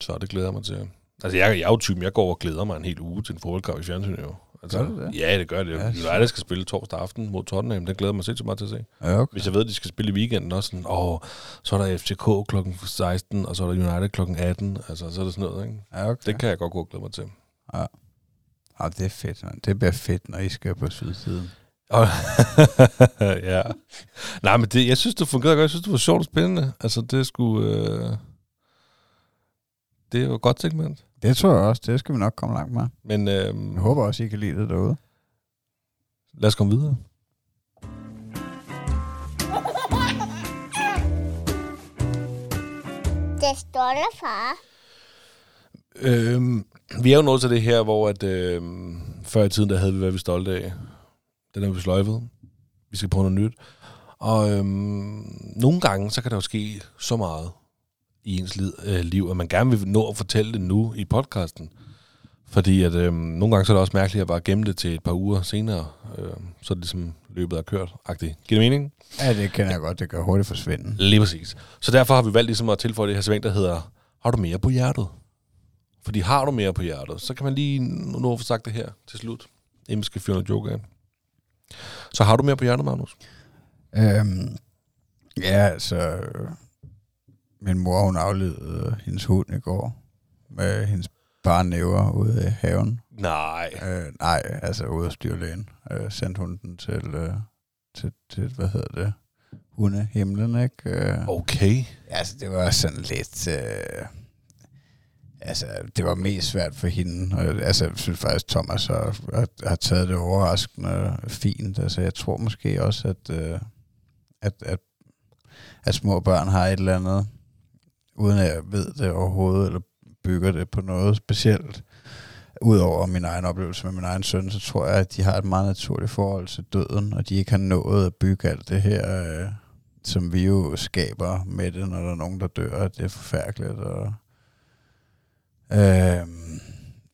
Speaker 1: så det glæder jeg mig til. Altså jeg, jeg er jo typen, jeg går og glæder mig en hel uge til en fodboldkamp i fjernsynet jo. Altså,
Speaker 2: Gør det?
Speaker 1: Ja, det gør det.
Speaker 2: Ja,
Speaker 1: United skal spille torsdag aften mod Tottenham. Den glæder mig sindssygt meget til at se.
Speaker 2: ja okay.
Speaker 1: Hvis jeg ved, at de skal spille i weekenden også, sådan, åh, så er der FCK klokken 16, og så er der United klokken 18. Altså, så er det sådan noget, ikke?
Speaker 2: Ja, okay.
Speaker 1: Det kan jeg godt gå og glæde mig til.
Speaker 2: Ja, det er fedt, man. Det bliver fedt, når I skal på sydsiden. [LAUGHS]
Speaker 1: Ja. Nej, men det, jeg synes, det fungerede godt. Jeg synes, det var sjovt og spændende. Altså, det skulle... Øh... Det jo et godt segment.
Speaker 2: Det tror jeg også. Det skal vi nok komme langt med.
Speaker 1: Men øh,
Speaker 2: Jeg håber også, I kan lide det derude.
Speaker 1: lad os komme videre.
Speaker 3: Det står der, far.
Speaker 1: Øh, vi er jo nået til det her, hvor at, øh, før i tiden, der havde vi, hvad vi stolte af. Den er vi sløjfet. Vi skal prøve noget nyt. Og øh, nogle gange, så kan der jo ske så meget i ens liv, øh, liv, at man gerne vil nå at fortælle det nu i podcasten. Fordi at øh, nogle gange så er det også mærkeligt at bare gemme det til et par uger senere, øh, så er det ligesom løbet er kørt. -agtigt. Giver det mening?
Speaker 2: Ja, det kender jeg godt. Det kan hurtigt forsvinde.
Speaker 1: Lige præcis. Så derfor har vi valgt ligesom at tilføje det her segment, der hedder, har du mere på hjertet? Fordi har du mere på hjertet, så kan man lige nå at få sagt det her til slut, inden vi skal fyre noget af. Så har du mere på hjertet, Magnus?
Speaker 2: Øhm, ja, altså... Min mor, hun aflevede øh, hendes hund i går med hendes barnæver ude i haven.
Speaker 1: Nej.
Speaker 2: Øh, nej, altså ude hos dyrlægen. Øh, sendte hun den til, øh, til, til, hvad hedder det, hundehimlen, ikke? Øh,
Speaker 1: Okay.
Speaker 2: Altså, det var sådan lidt... Øh, altså, det var mest svært for hende. Og, altså, jeg synes faktisk, Thomas har, har, har taget det overraskende fint. Altså, jeg tror måske også, at, øh, at, at, at små børn har et eller andet, uden at jeg ved det overhovedet, eller bygger det på noget specielt. Udover min egen oplevelse med min egen søn, så tror jeg, at de har et meget naturligt forhold til døden, og de ikke har nået at bygge alt det her... Øh, som vi jo skaber med det, når der er nogen, der dør. Det er forfærdeligt. Og, øh,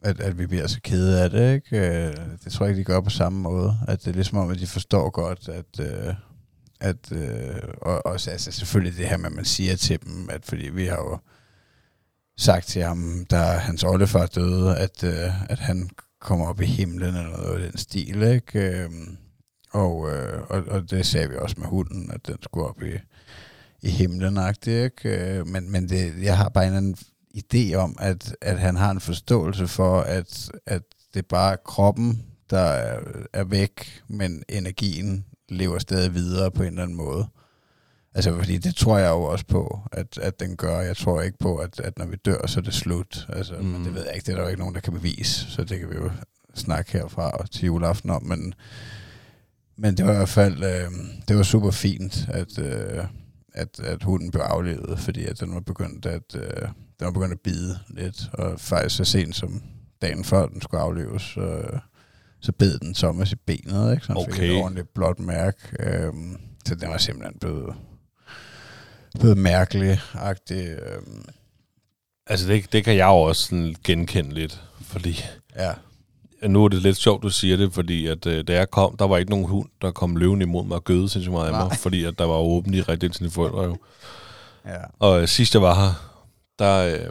Speaker 2: at, at vi bliver så kede af det. Ikke? Øh, det tror jeg ikke, de gør på samme måde. At det er ligesom om, at de forstår godt, at... Øh, at øh, og også altså selvfølgelig det her med, at man siger til dem, at fordi vi har jo sagt til ham, da hans oldefar døde, at, øh, at han kommer op i himlen eller noget i den stil, ikke? Øh, og, øh, og, og det sagde vi også med hunden, at den skulle op i, i himlen ikke? Øh, men, men det, jeg har bare en anden idé om, at, at han har en forståelse for, at, at det er bare kroppen, der er, er væk, men energien lever stadig videre på en eller anden måde. Altså, fordi det tror jeg jo også på, at, at den gør. Jeg tror ikke på, at, at når vi dør, så er det slut. Altså, mm. men det ved jeg ikke. Det er der jo ikke nogen, der kan bevise. Så det kan vi jo snakke herfra til juleaften om. Men, men det var i hvert fald øh, det var super fint, at, øh, at, at hunden blev aflevet, fordi at den var begyndt at, øh, den var begyndt at bide lidt. Og faktisk så sent som dagen før den skulle afleves, øh, så bed den Thomas i benet, ikke? så han fik
Speaker 1: Okay.
Speaker 2: et ordentligt blåt mærke. Øh, så den var simpelthen blevet, blevet mærkelig-agtig. Øh,
Speaker 1: Altså, det, det kan jeg jo også sådan genkende lidt, fordi
Speaker 2: ja,
Speaker 1: nu er det lidt sjovt, du siger det, fordi at, øh, da jeg kom, der var ikke nogen hund, der kom løvende imod mig og gøde sindssygt meget af mig, fordi at der var åbent i rigtig til forældre jo.
Speaker 2: ja.
Speaker 1: Og øh, sidst jeg var her, der, øh,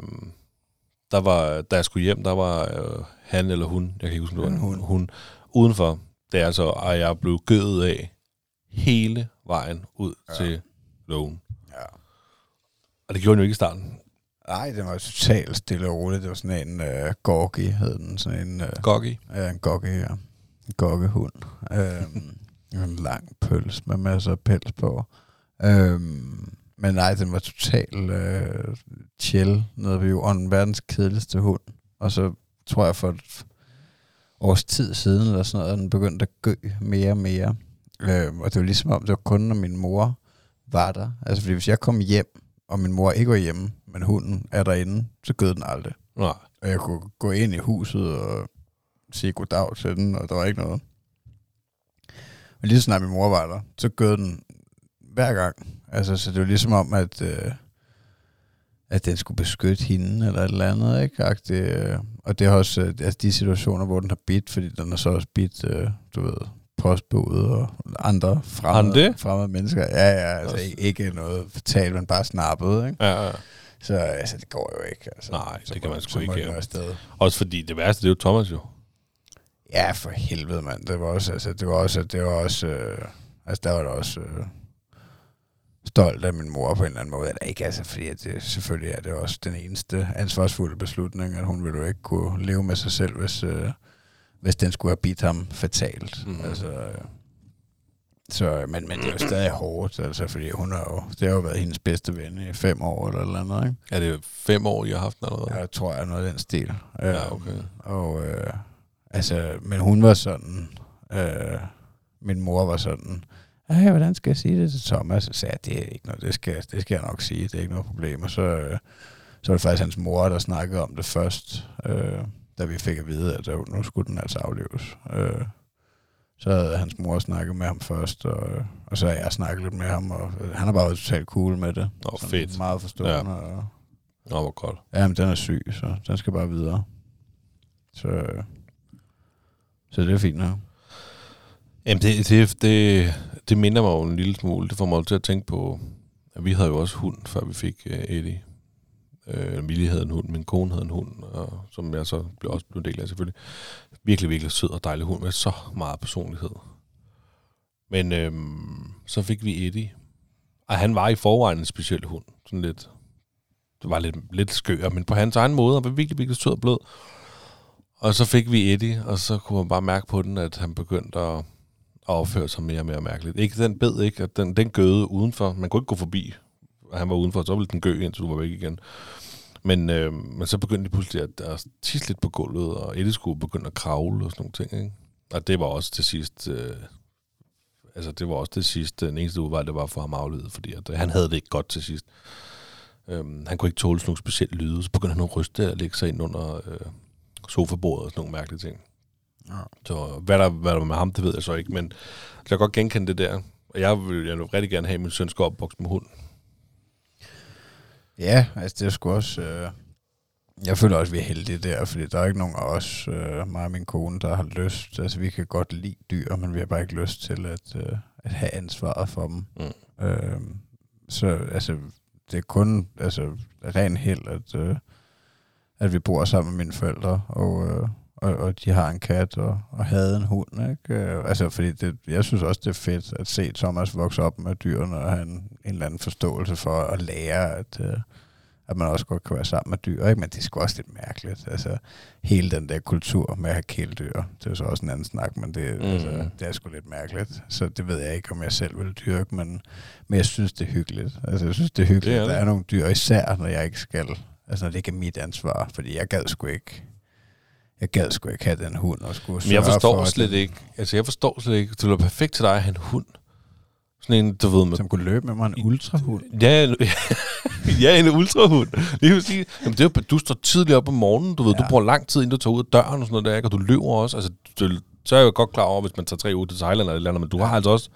Speaker 1: der var, da jeg skulle hjem, der var øh, han eller hun, jeg kan ikke huske, om det var
Speaker 2: hund.
Speaker 1: hund, udenfor. Det er altså, at jeg blev gødet af hele vejen ud
Speaker 2: Ja.
Speaker 1: til lågen.
Speaker 2: ja.
Speaker 1: Og det gjorde den jo ikke i starten.
Speaker 2: Nej, den var totalt stille og roligt. Det var sådan en uh, gorgi, hed den. Sådan en, uh,
Speaker 1: Goggy.
Speaker 2: ja, en gorgi, ja. En gokkehund. Øhm, [LAUGHS] en lang pøls med masser af pels på. Øhm, men nej, den var totalt uh, chill nede ved jorden. Verdens kedeligste hund. Og så tror jeg for et års tid siden, eller sådan noget, at den begyndte at gø mere og mere. Øhm, og det var ligesom om, det var kun, når min mor var der. Altså, fordi hvis jeg kom hjem, og min mor ikke var hjemme, men hunden er derinde, så gød den aldrig.
Speaker 1: Nej.
Speaker 2: Og jeg kunne gå ind i huset og sige goddag til den, og der var ikke noget. Men lige så snart min mor var der, så gød den hver gang. Altså, så det var ligesom om, at, øh, at den skulle beskytte hende, eller et eller andet, ikke? Agtigt, øh, og det er også øh, altså de situationer, hvor den har bidt, fordi den har så også bidt, øh, du ved, postbåde og andre fremmede,
Speaker 1: det?
Speaker 2: fremmede mennesker. Ja, ja, altså ikke, ikke noget fatalt, men bare snappet, ikke?
Speaker 1: Ja, ja.
Speaker 2: Så altså, det går jo ikke. Altså.
Speaker 1: Nej,
Speaker 2: så
Speaker 1: det kan man sgu ikke, ja.
Speaker 2: jo afsted.
Speaker 1: Også fordi det værste, det er jo Thomas jo.
Speaker 2: Ja, for helvede, mand. Det var også, altså, det var også, det var også, øh, altså, der var der også øh, stolt af min mor på en eller anden måde. Eller ikke, altså, fordi det, selvfølgelig er det også den eneste ansvarsfulde beslutning, at hun ville jo ikke kunne leve med sig selv, hvis, øh, hvis den skulle have bidt ham fatalt. Mm. Altså, øh, så, men, men det er jo stadig hårdt, altså, fordi hun har jo, det har jo været hendes bedste ven i fem år eller eller andet, ikke?
Speaker 1: Er det fem år, I har haft den allerede?
Speaker 2: Jeg tror, jeg er noget af den stil.
Speaker 1: Ja,
Speaker 2: Øhm,
Speaker 1: okay.
Speaker 2: Og, øh, altså, men hun var sådan, øh, min mor var sådan, Ej, hvordan skal jeg sige det til Thomas? Så sagde jeg, det er ikke noget, det skal, det skal jeg nok sige, det er ikke noget problem. Og så, øh, så var det faktisk hans mor, der snakkede om det først, øh, da vi fik at vide, at øh, nu skulle den altså afleves. Øh, så havde hans mor snakket med ham først, og, og så har jeg snakket lidt med ham, og øh, han har bare været totalt cool med det.
Speaker 1: Nå,
Speaker 2: Sådan
Speaker 1: fedt.
Speaker 2: Meget forstående,
Speaker 1: Ja.
Speaker 2: ja. og
Speaker 1: Nå, hvor godt.
Speaker 2: Ja, men den er syg, så den skal bare videre. Så, så det er fint nok.
Speaker 1: Jamen, det, det, det, det minder mig jo en lille smule. Det får mig til at tænke på, at vi havde jo også hund, før vi fik uh, Eddie. Uh, Millie havde en hund, min kone havde en hund, og, som jeg så blev også blev en del af selvfølgelig. Virkelig, virkelig sød og dejlig hund med så meget personlighed. Men øhm, så fik vi Eddie. Og han var i forvejen en speciel hund. Sådan lidt, det var lidt, lidt skør, men på hans egen måde, og var virkelig, virkelig sød og blød. Og så fik vi Eddie, og så kunne man bare mærke på den, at han begyndte at, og opførte sig mere og mere mærkeligt. Ikke den bed, ikke? At den, den gøde udenfor. Man kunne ikke gå forbi. Og han var udenfor, så ville den gø, indtil du var væk igen. Men, øh, men så begyndte de pludselig at, at tisse lidt på gulvet, og Eddie skulle begynde at kravle og sådan nogle ting. Ikke? Og det var også til sidst... Øh, altså det var også til sidst øh, den eneste udvej, det var for ham afledet, fordi at, øh, han havde det ikke godt til sidst. Øhm, han kunne ikke tåle sådan nogle specielle lyde, så begyndte han at ryste og lægge sig ind under øh, sofabordet og sådan nogle mærkelige ting. Ja. Så hvad der, hvad der var med ham, det ved jeg så ikke, men jeg kan godt genkende det der. Og jeg vil, jeg vil rigtig gerne have, at min søn skal opvokse med hund.
Speaker 2: Ja, altså det er sgu også... Øh, jeg føler også, at vi er heldige der, fordi der er ikke nogen af os, øh, mig og min kone, der har lyst. Altså vi kan godt lide dyr, men vi har bare ikke lyst til at, øh, at have ansvaret for dem. Mm. Øh, så altså, det er kun altså, ren held, at, øh, at vi bor sammen med mine forældre, og, øh, og, og de har en kat og, og havde en hund. Ikke? Øh, altså, fordi det, jeg synes også, det er fedt at se Thomas vokse op med dyrene og have en, en eller anden forståelse for at lære, at, øh, at man også godt kan være sammen med dyr. Ikke? Men det er sgu også lidt mærkeligt. Altså, hele den der kultur med at have kæledyr, det er så også en anden snak, men det, mm. altså, det er sgu lidt mærkeligt. Så det ved jeg ikke, om jeg selv vil dyrke, men, men jeg synes, det er hyggeligt. Altså, jeg synes, det er hyggeligt, det er det. at der er nogle dyr, især når jeg ikke skal. Altså, når det ikke er mit ansvar, fordi jeg gad sgu ikke jeg gad sgu ikke have den hund og skulle
Speaker 1: Men jeg forstår for, slet den... ikke, altså jeg forstår slet ikke, det var perfekt til dig at have en hund. Sådan en, du ved...
Speaker 2: Med, Som kunne løbe med mig en ultrahund.
Speaker 1: Ja, en, [LAUGHS] ja, en ultrahund. Lige sige, jamen det er, du står tidligt op om morgenen, du ved, ja. du bruger lang tid, inden du tager ud af døren og sådan noget der, ikke? og du løber også. Altså, du, så er jeg jo godt klar over, hvis man tager tre uger til Thailand eller et eller andet, men du ja. har altså også,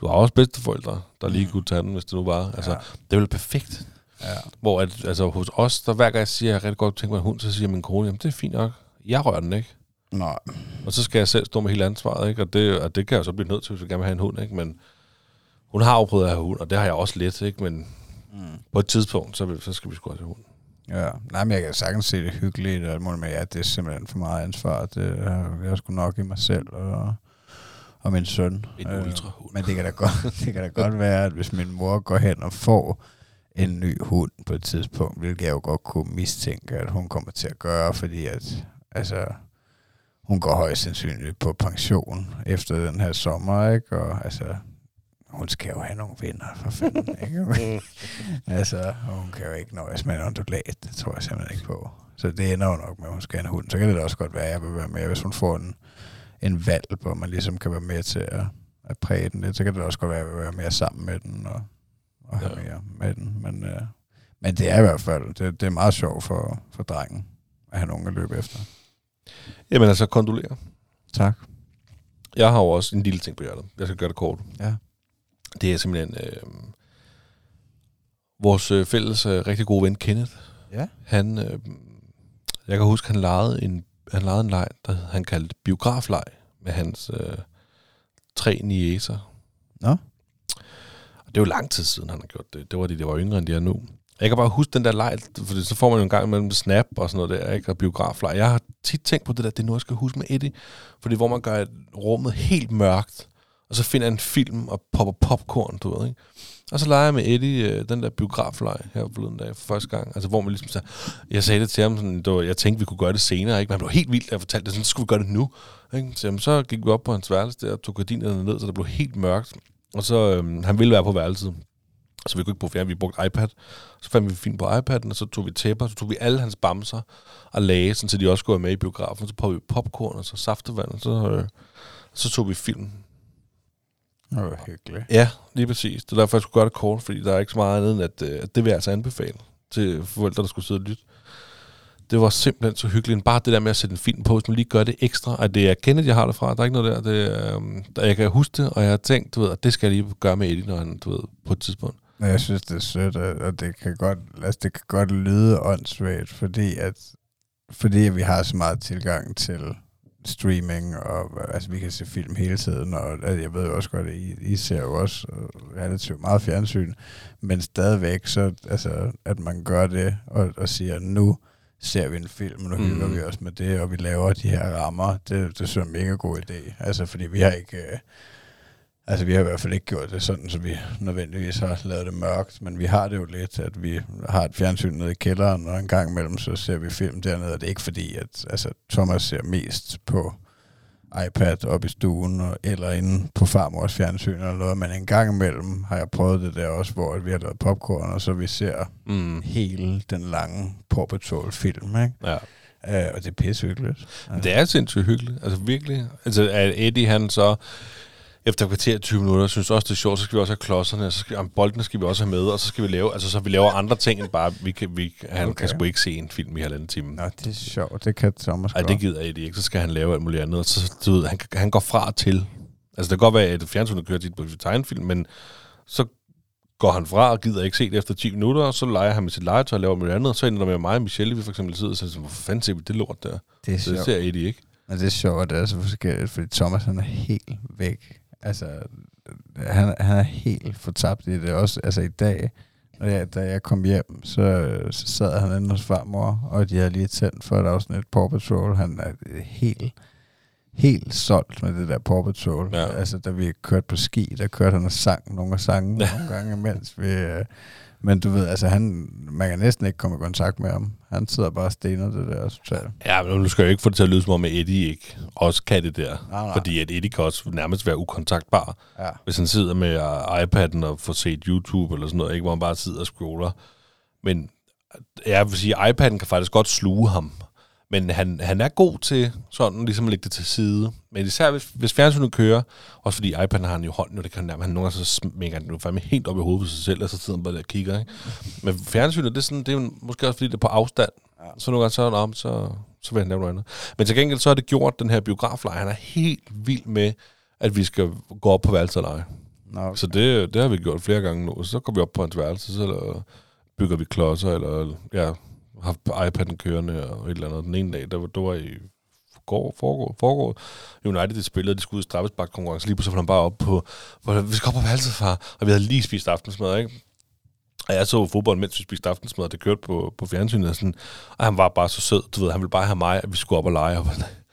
Speaker 1: du har også bedsteforældre, der lige mm. kunne tage den, hvis det nu var. Altså, ja. det er vel perfekt. Ja. Hvor at, altså, hos os, der hver gang jeg siger, at jeg rigtig godt tænker mig en hund, så siger min kone, jamen det er fint nok jeg rører den ikke.
Speaker 2: Nej.
Speaker 1: Og så skal jeg selv stå med hele ansvaret, ikke? Og det, og det kan jeg så blive nødt til, hvis jeg gerne vil have en hund, ikke? Men hun har jo prøvet at have hund, og det har jeg også lidt, ikke? Men mm. på et tidspunkt, så, så skal vi sgu have hund.
Speaker 2: Ja, nej, men jeg kan sagtens se det hyggeligt, og med, at det er simpelthen for meget ansvar. Det er jeg sgu nok i mig selv og, og min søn.
Speaker 1: En øh, ultrahund.
Speaker 2: Men det kan, da godt, [LAUGHS] det kan da godt være, at hvis min mor går hen og får en ny hund på et tidspunkt, hvilket jeg jo godt kunne mistænke, at hun kommer til at gøre, fordi at altså, hun går højst sandsynligt på pension efter den her sommer, ikke? Og altså, hun skal jo have nogle venner, for fanden, [LAUGHS] ikke? altså, hun kan jo ikke nøjes med en ondulat, det tror jeg simpelthen ikke på. Så det ender jo nok med, at hun skal have en hund. Så kan det da også godt være, at jeg vil være med, hvis hun får en, en valg, hvor man ligesom kan være med til at, at præge den lidt, så kan det også godt være, at jeg vil være mere sammen med den og, og have ja. mere med den. Men, øh, men det er i hvert fald, det, det er meget sjovt for, for drengen at have nogen at løbe efter.
Speaker 1: Jamen altså, kondolerer.
Speaker 2: Tak.
Speaker 1: Jeg har jo også en lille ting på hjertet. Jeg skal gøre det kort.
Speaker 2: Ja.
Speaker 1: Det er simpelthen øh, vores øh, fælles øh, rigtig gode ven Kenneth.
Speaker 2: Ja.
Speaker 1: Han, øh, jeg kan huske, han lavede en, han lavede en leg, der han kaldte biografleg med hans øh, tre nieser.
Speaker 2: Nå.
Speaker 1: Og det er jo lang tid siden, han har gjort det. Det var de, der var yngre, end de er nu. Jeg kan bare huske den der leg, for så får man jo en gang mellem snap og sådan noget der, ikke? og biografleg. Jeg har tit tænkt på det der, det er noget, jeg skal huske med Eddie, fordi hvor man gør rummet helt mørkt, og så finder en film og popper popcorn, du ved, ikke? Og så leger jeg med Eddie øh, den der biografleg her forleden dag for første gang. Altså hvor man ligesom sagde, jeg sagde det til ham, sådan, det var, jeg tænkte, vi kunne gøre det senere, ikke? Men han blev helt vildt, jeg fortalte det, sådan, så skulle vi gøre det nu. Ikke? Så, jamen, så gik vi op på hans værelse der og tog gardinerne ned, så det blev helt mørkt. Og så, øhm, han ville være på værelset. Så vi kunne ikke bruge fjern, vi brugte iPad. Så fandt vi film på iPad'en, og så tog vi tæpper, så tog vi alle hans bamser og lagde, sådan, så de også skulle være med i biografen. Så poppede vi popcorn og så saftevand, og så, øh, så tog vi film.
Speaker 2: Det var hyggeligt.
Speaker 1: Ja, lige præcis. Det er derfor, jeg skulle gøre det kort, fordi der er ikke så meget andet end, at, øh, at det vil jeg altså anbefale til forældre, der skulle sidde og lytte. Det var simpelthen så hyggeligt. Bare det der med at sætte en film på, hvis man lige gør det ekstra. At det er Kenneth, jeg har det fra. Der er ikke noget der. Det, øh, der jeg kan huske det, og jeg har tænkt, du ved, at det skal jeg lige gøre med Eddie, når han, du ved, på et tidspunkt.
Speaker 2: Jeg synes, det er sødt, og det kan godt, altså, det kan godt lyde åndssvagt, fordi at, fordi vi har så meget tilgang til streaming, og altså, vi kan se film hele tiden, og altså, jeg ved jo også godt, at I, I ser jo også øh, relativt meget fjernsyn, men stadigvæk så, altså, at man gør det, og, og siger, nu ser vi en film, og nu mm. hygger vi os med det, og vi laver de her rammer, det, det synes jeg er en mega god idé, altså, fordi vi har ikke... Øh, Altså, vi har i hvert fald ikke gjort det sådan, så vi nødvendigvis har lavet det mørkt, men vi har det jo lidt, at vi har et fjernsyn nede i kælderen, og en gang imellem så ser vi film dernede, og det er ikke fordi, at altså, Thomas ser mest på iPad op i stuen, og, eller inde på farmors fjernsyn eller noget, men en gang imellem har jeg prøvet det der også, hvor vi har lavet popcorn, og så vi ser
Speaker 1: Mm.
Speaker 2: hele den lange Paw Patrol-film, ikke?
Speaker 1: Ja.
Speaker 2: Uh, og det er pissehyggeligt.
Speaker 1: Men Det er sindssygt hyggeligt. Altså virkelig. Altså at Eddie han så efter kvarter 20 minutter, synes også, det er sjovt, så skal vi også have klodserne, og så skal, om boldene skal vi også have med, og så skal vi lave, altså så vi laver andre ting end bare, vi kan, vi, han okay. Kan sgu ikke se en film i halvanden time.
Speaker 2: Nå, det er sjovt. Det kan Thomas
Speaker 1: Ej, det gider Eddie ikke. Så skal han lave alt muligt andet. Og så, du ved, han, han går fra og til. Altså, det kan godt være, at fjernsynet kører tit på tegnefilm, men så går han fra og gider ikke se det efter 10 minutter, og så leger han med sit legetøj og laver noget andet, og så ender der med mig og Michelle, vi for eksempel sidder og siger, hvorfor fanden ser vi det lort der?
Speaker 2: det er
Speaker 1: Så det ser Eddie ikke.
Speaker 2: Men det er sjovt, at det er så forskelligt, fordi Thomas han er helt væk. Altså, han, han er helt fortabt i det også. Altså i dag, når jeg, da jeg kom hjem, så, så sad han inde hos farmor, og de havde lige tændt for et afsnit Paw Patrol. Han er helt, helt solgt med det der Paw Patrol.
Speaker 1: Ja.
Speaker 2: Altså, da vi kørte på ski, der kørte han og sang nogle af sangene
Speaker 1: Ja.
Speaker 2: nogle gange, mens vi... øh, Men du ved, altså han, man kan næsten ikke komme i kontakt med ham. Han sidder bare og stener det der totalt.
Speaker 1: Ja, men nu skal jeg jo ikke få det til at lyde som om, at Eddie ikke også kan det der.
Speaker 2: Nej, nej.
Speaker 1: Fordi at Eddie kan også nærmest være ukontaktbar.
Speaker 2: Ja.
Speaker 1: Hvis han sidder med iPad'en og får set YouTube eller sådan noget, ikke, hvor han bare sidder og scroller. Men jeg vil sige, at iPad'en kan faktisk godt sluge ham. Men han, han er god til sådan ligesom at lægge det til side. Men især hvis, hvis fjernsynet kører, også fordi iPad'en har han i hånden, og det kan han nærmest, han nogle gange så smækker han den jo fandme helt op i hovedet på sig selv, og så sidder han bare der og kigger. Ikke? Men fjernsynet, det er, sådan, det er jo måske også fordi, det er på afstand. Ja. Så nogle gange så, om, så, så vil han lave noget andet. Men til gengæld så har det gjort den her biografleje. Han er helt vild med, at vi skal gå op på værelset og lege.
Speaker 2: Okay.
Speaker 1: Så det, det har vi gjort flere gange nu. Så går vi op på hans værelse, så bygger vi klodser, eller ja, haft iPad'en kørende og et eller andet. Den ene dag, der var, der var i går, foregår, foregår. United de spillede, de skulle ud i straffespark konkurrence. Lige pludselig var han bare op på, hvor, vi skal op på værelset, far. Og vi havde lige spist aftensmad, ikke? Og jeg så fodbold, mens vi spiste aftensmad, og det kørte på, på fjernsynet. Og, sådan, og han var bare så sød, du ved, han ville bare have mig, at vi skulle op og lege. Og, [LAUGHS]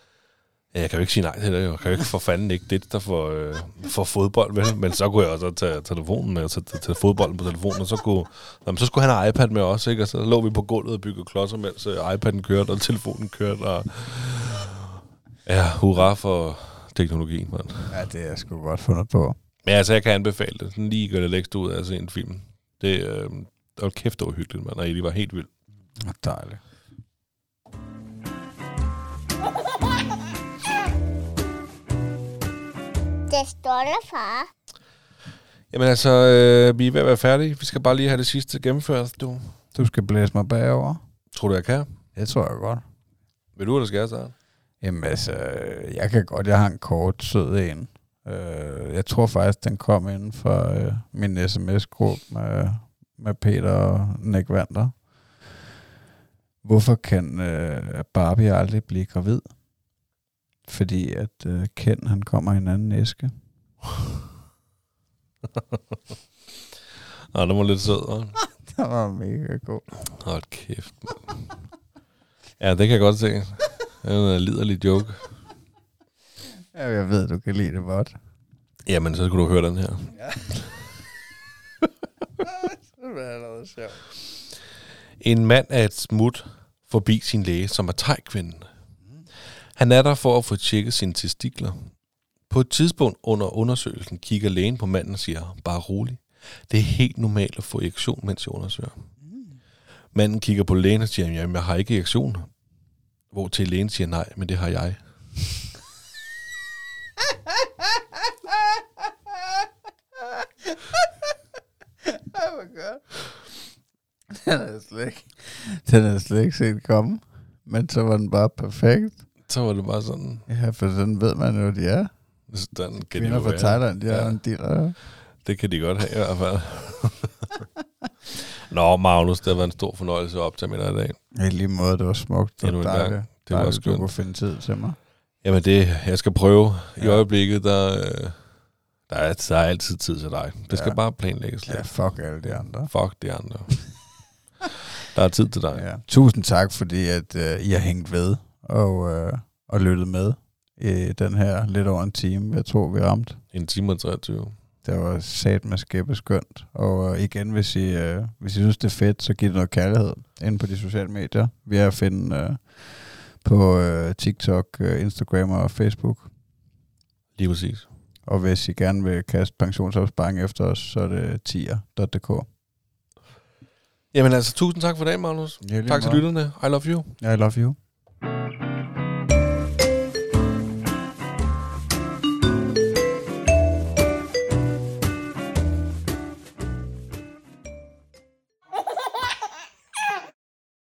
Speaker 1: jeg kan jo ikke sige nej til det. Jeg kan jo ikke for fanden ikke det, der får, øh, får fodbold med. Men så kunne jeg også tage telefonen, altså tage, tage fodbolden på telefonen, og så, kunne, jamen, så skulle han have iPad med også, ikke? Og så lå vi på gulvet og byggede klodser, mens øh, iPad'en kørte, og telefonen kørte. Og... Ja, hurra for teknologien, mand.
Speaker 2: Ja, det er sgu godt fundet på.
Speaker 1: Men altså, jeg kan anbefale det. Sådan lige gør det længst ud af at se en film. Det, øh, det var kæft, det var hyggeligt, mand. Og Eddie var helt vild.
Speaker 2: Dejligt.
Speaker 3: Det står der, far.
Speaker 1: Jamen altså, øh, vi er ved at være færdige. Vi skal bare lige have det sidste gennemført, du.
Speaker 2: Du skal blæse mig bagover.
Speaker 1: Tror du, jeg kan?
Speaker 2: Det tror jeg godt.
Speaker 1: Vil du, eller skal jeg starte?
Speaker 2: Jamen altså, jeg kan godt. Jeg har en kort, sød en. Øh, jeg tror faktisk, den kom inden for øh, min sms-gruppe med, med Peter og Nick Vander. Hvorfor kan øh, Barbie aldrig blive gravid? Fordi at øh, Ken, han kommer i en anden æske.
Speaker 1: Nå, det var lidt sød, hva'? [LAUGHS]
Speaker 2: Det var mega god.
Speaker 1: Hold kæft, mand. Ja, det kan jeg godt se. Det er en liderlig joke.
Speaker 2: Ja, jeg ved, du kan lide det godt.
Speaker 1: Jamen, så skulle du høre den her. [LAUGHS]
Speaker 2: Det er allerede sjovt.
Speaker 1: En mand er et smut forbi sin læge, som er tegkvinden. Han er der for at få tjekket sine testikler. På et tidspunkt under undersøgelsen kigger lægen på manden og siger, bare rolig. Det er helt normalt at få erektion, mens jeg undersøger. Manden kigger på lægen og siger, jamen jeg har ikke erektion. Hvor til lægen siger, nej, men det har jeg.
Speaker 2: Den er slet ikke, den er slet ikke set komme. Men så var den bare perfekt.
Speaker 1: Så var det bare sådan,
Speaker 2: Ja, for den ved man jo, de er.
Speaker 1: sådan kan de
Speaker 2: Kvinder
Speaker 1: jo
Speaker 2: fra. Thailand, de er
Speaker 1: Ja.
Speaker 2: en dealer.
Speaker 1: Det kan de godt have i hvert fald. [LAUGHS] Nå, Magnus, det har været en stor fornøjelse at optage med dig i dag.
Speaker 2: I lige måde, det var smukt. Det var
Speaker 1: gang.
Speaker 2: dejligt.
Speaker 1: Det var
Speaker 2: dejligt, du
Speaker 1: skønt.
Speaker 2: kunne finde tid til mig.
Speaker 1: Jamen det, jeg skal prøve. I
Speaker 2: Ja.
Speaker 1: øjeblikket, der, øh, der, er, der er altid tid til dig. Det skal
Speaker 2: Ja.
Speaker 1: bare planlægges lidt.
Speaker 2: Ja, fuck alle de andre.
Speaker 1: Fuck de andre. der er tid til dig.
Speaker 2: Ja. Tusind tak, fordi at uh, I har hængt ved og, uh, og lyttet med i den her lidt over en time, jeg tror, vi ramte.
Speaker 1: En time og 23.
Speaker 2: Det var sat med skæppe skønt. Og uh, igen, hvis I, uh, hvis I synes, det er fedt, så giv det noget kærlighed inde på de sociale medier. Vi er at finde uh, på uh, TikTok, uh, Instagram og Facebook.
Speaker 1: Lige præcis.
Speaker 2: Og hvis I gerne vil kaste pensionsopsparing efter os, så er det tier.dk.
Speaker 1: Jamen altså, tusind tak for dagen, Magnus.
Speaker 2: Ja,
Speaker 1: Tak til lytterne. I love you.
Speaker 2: I love you.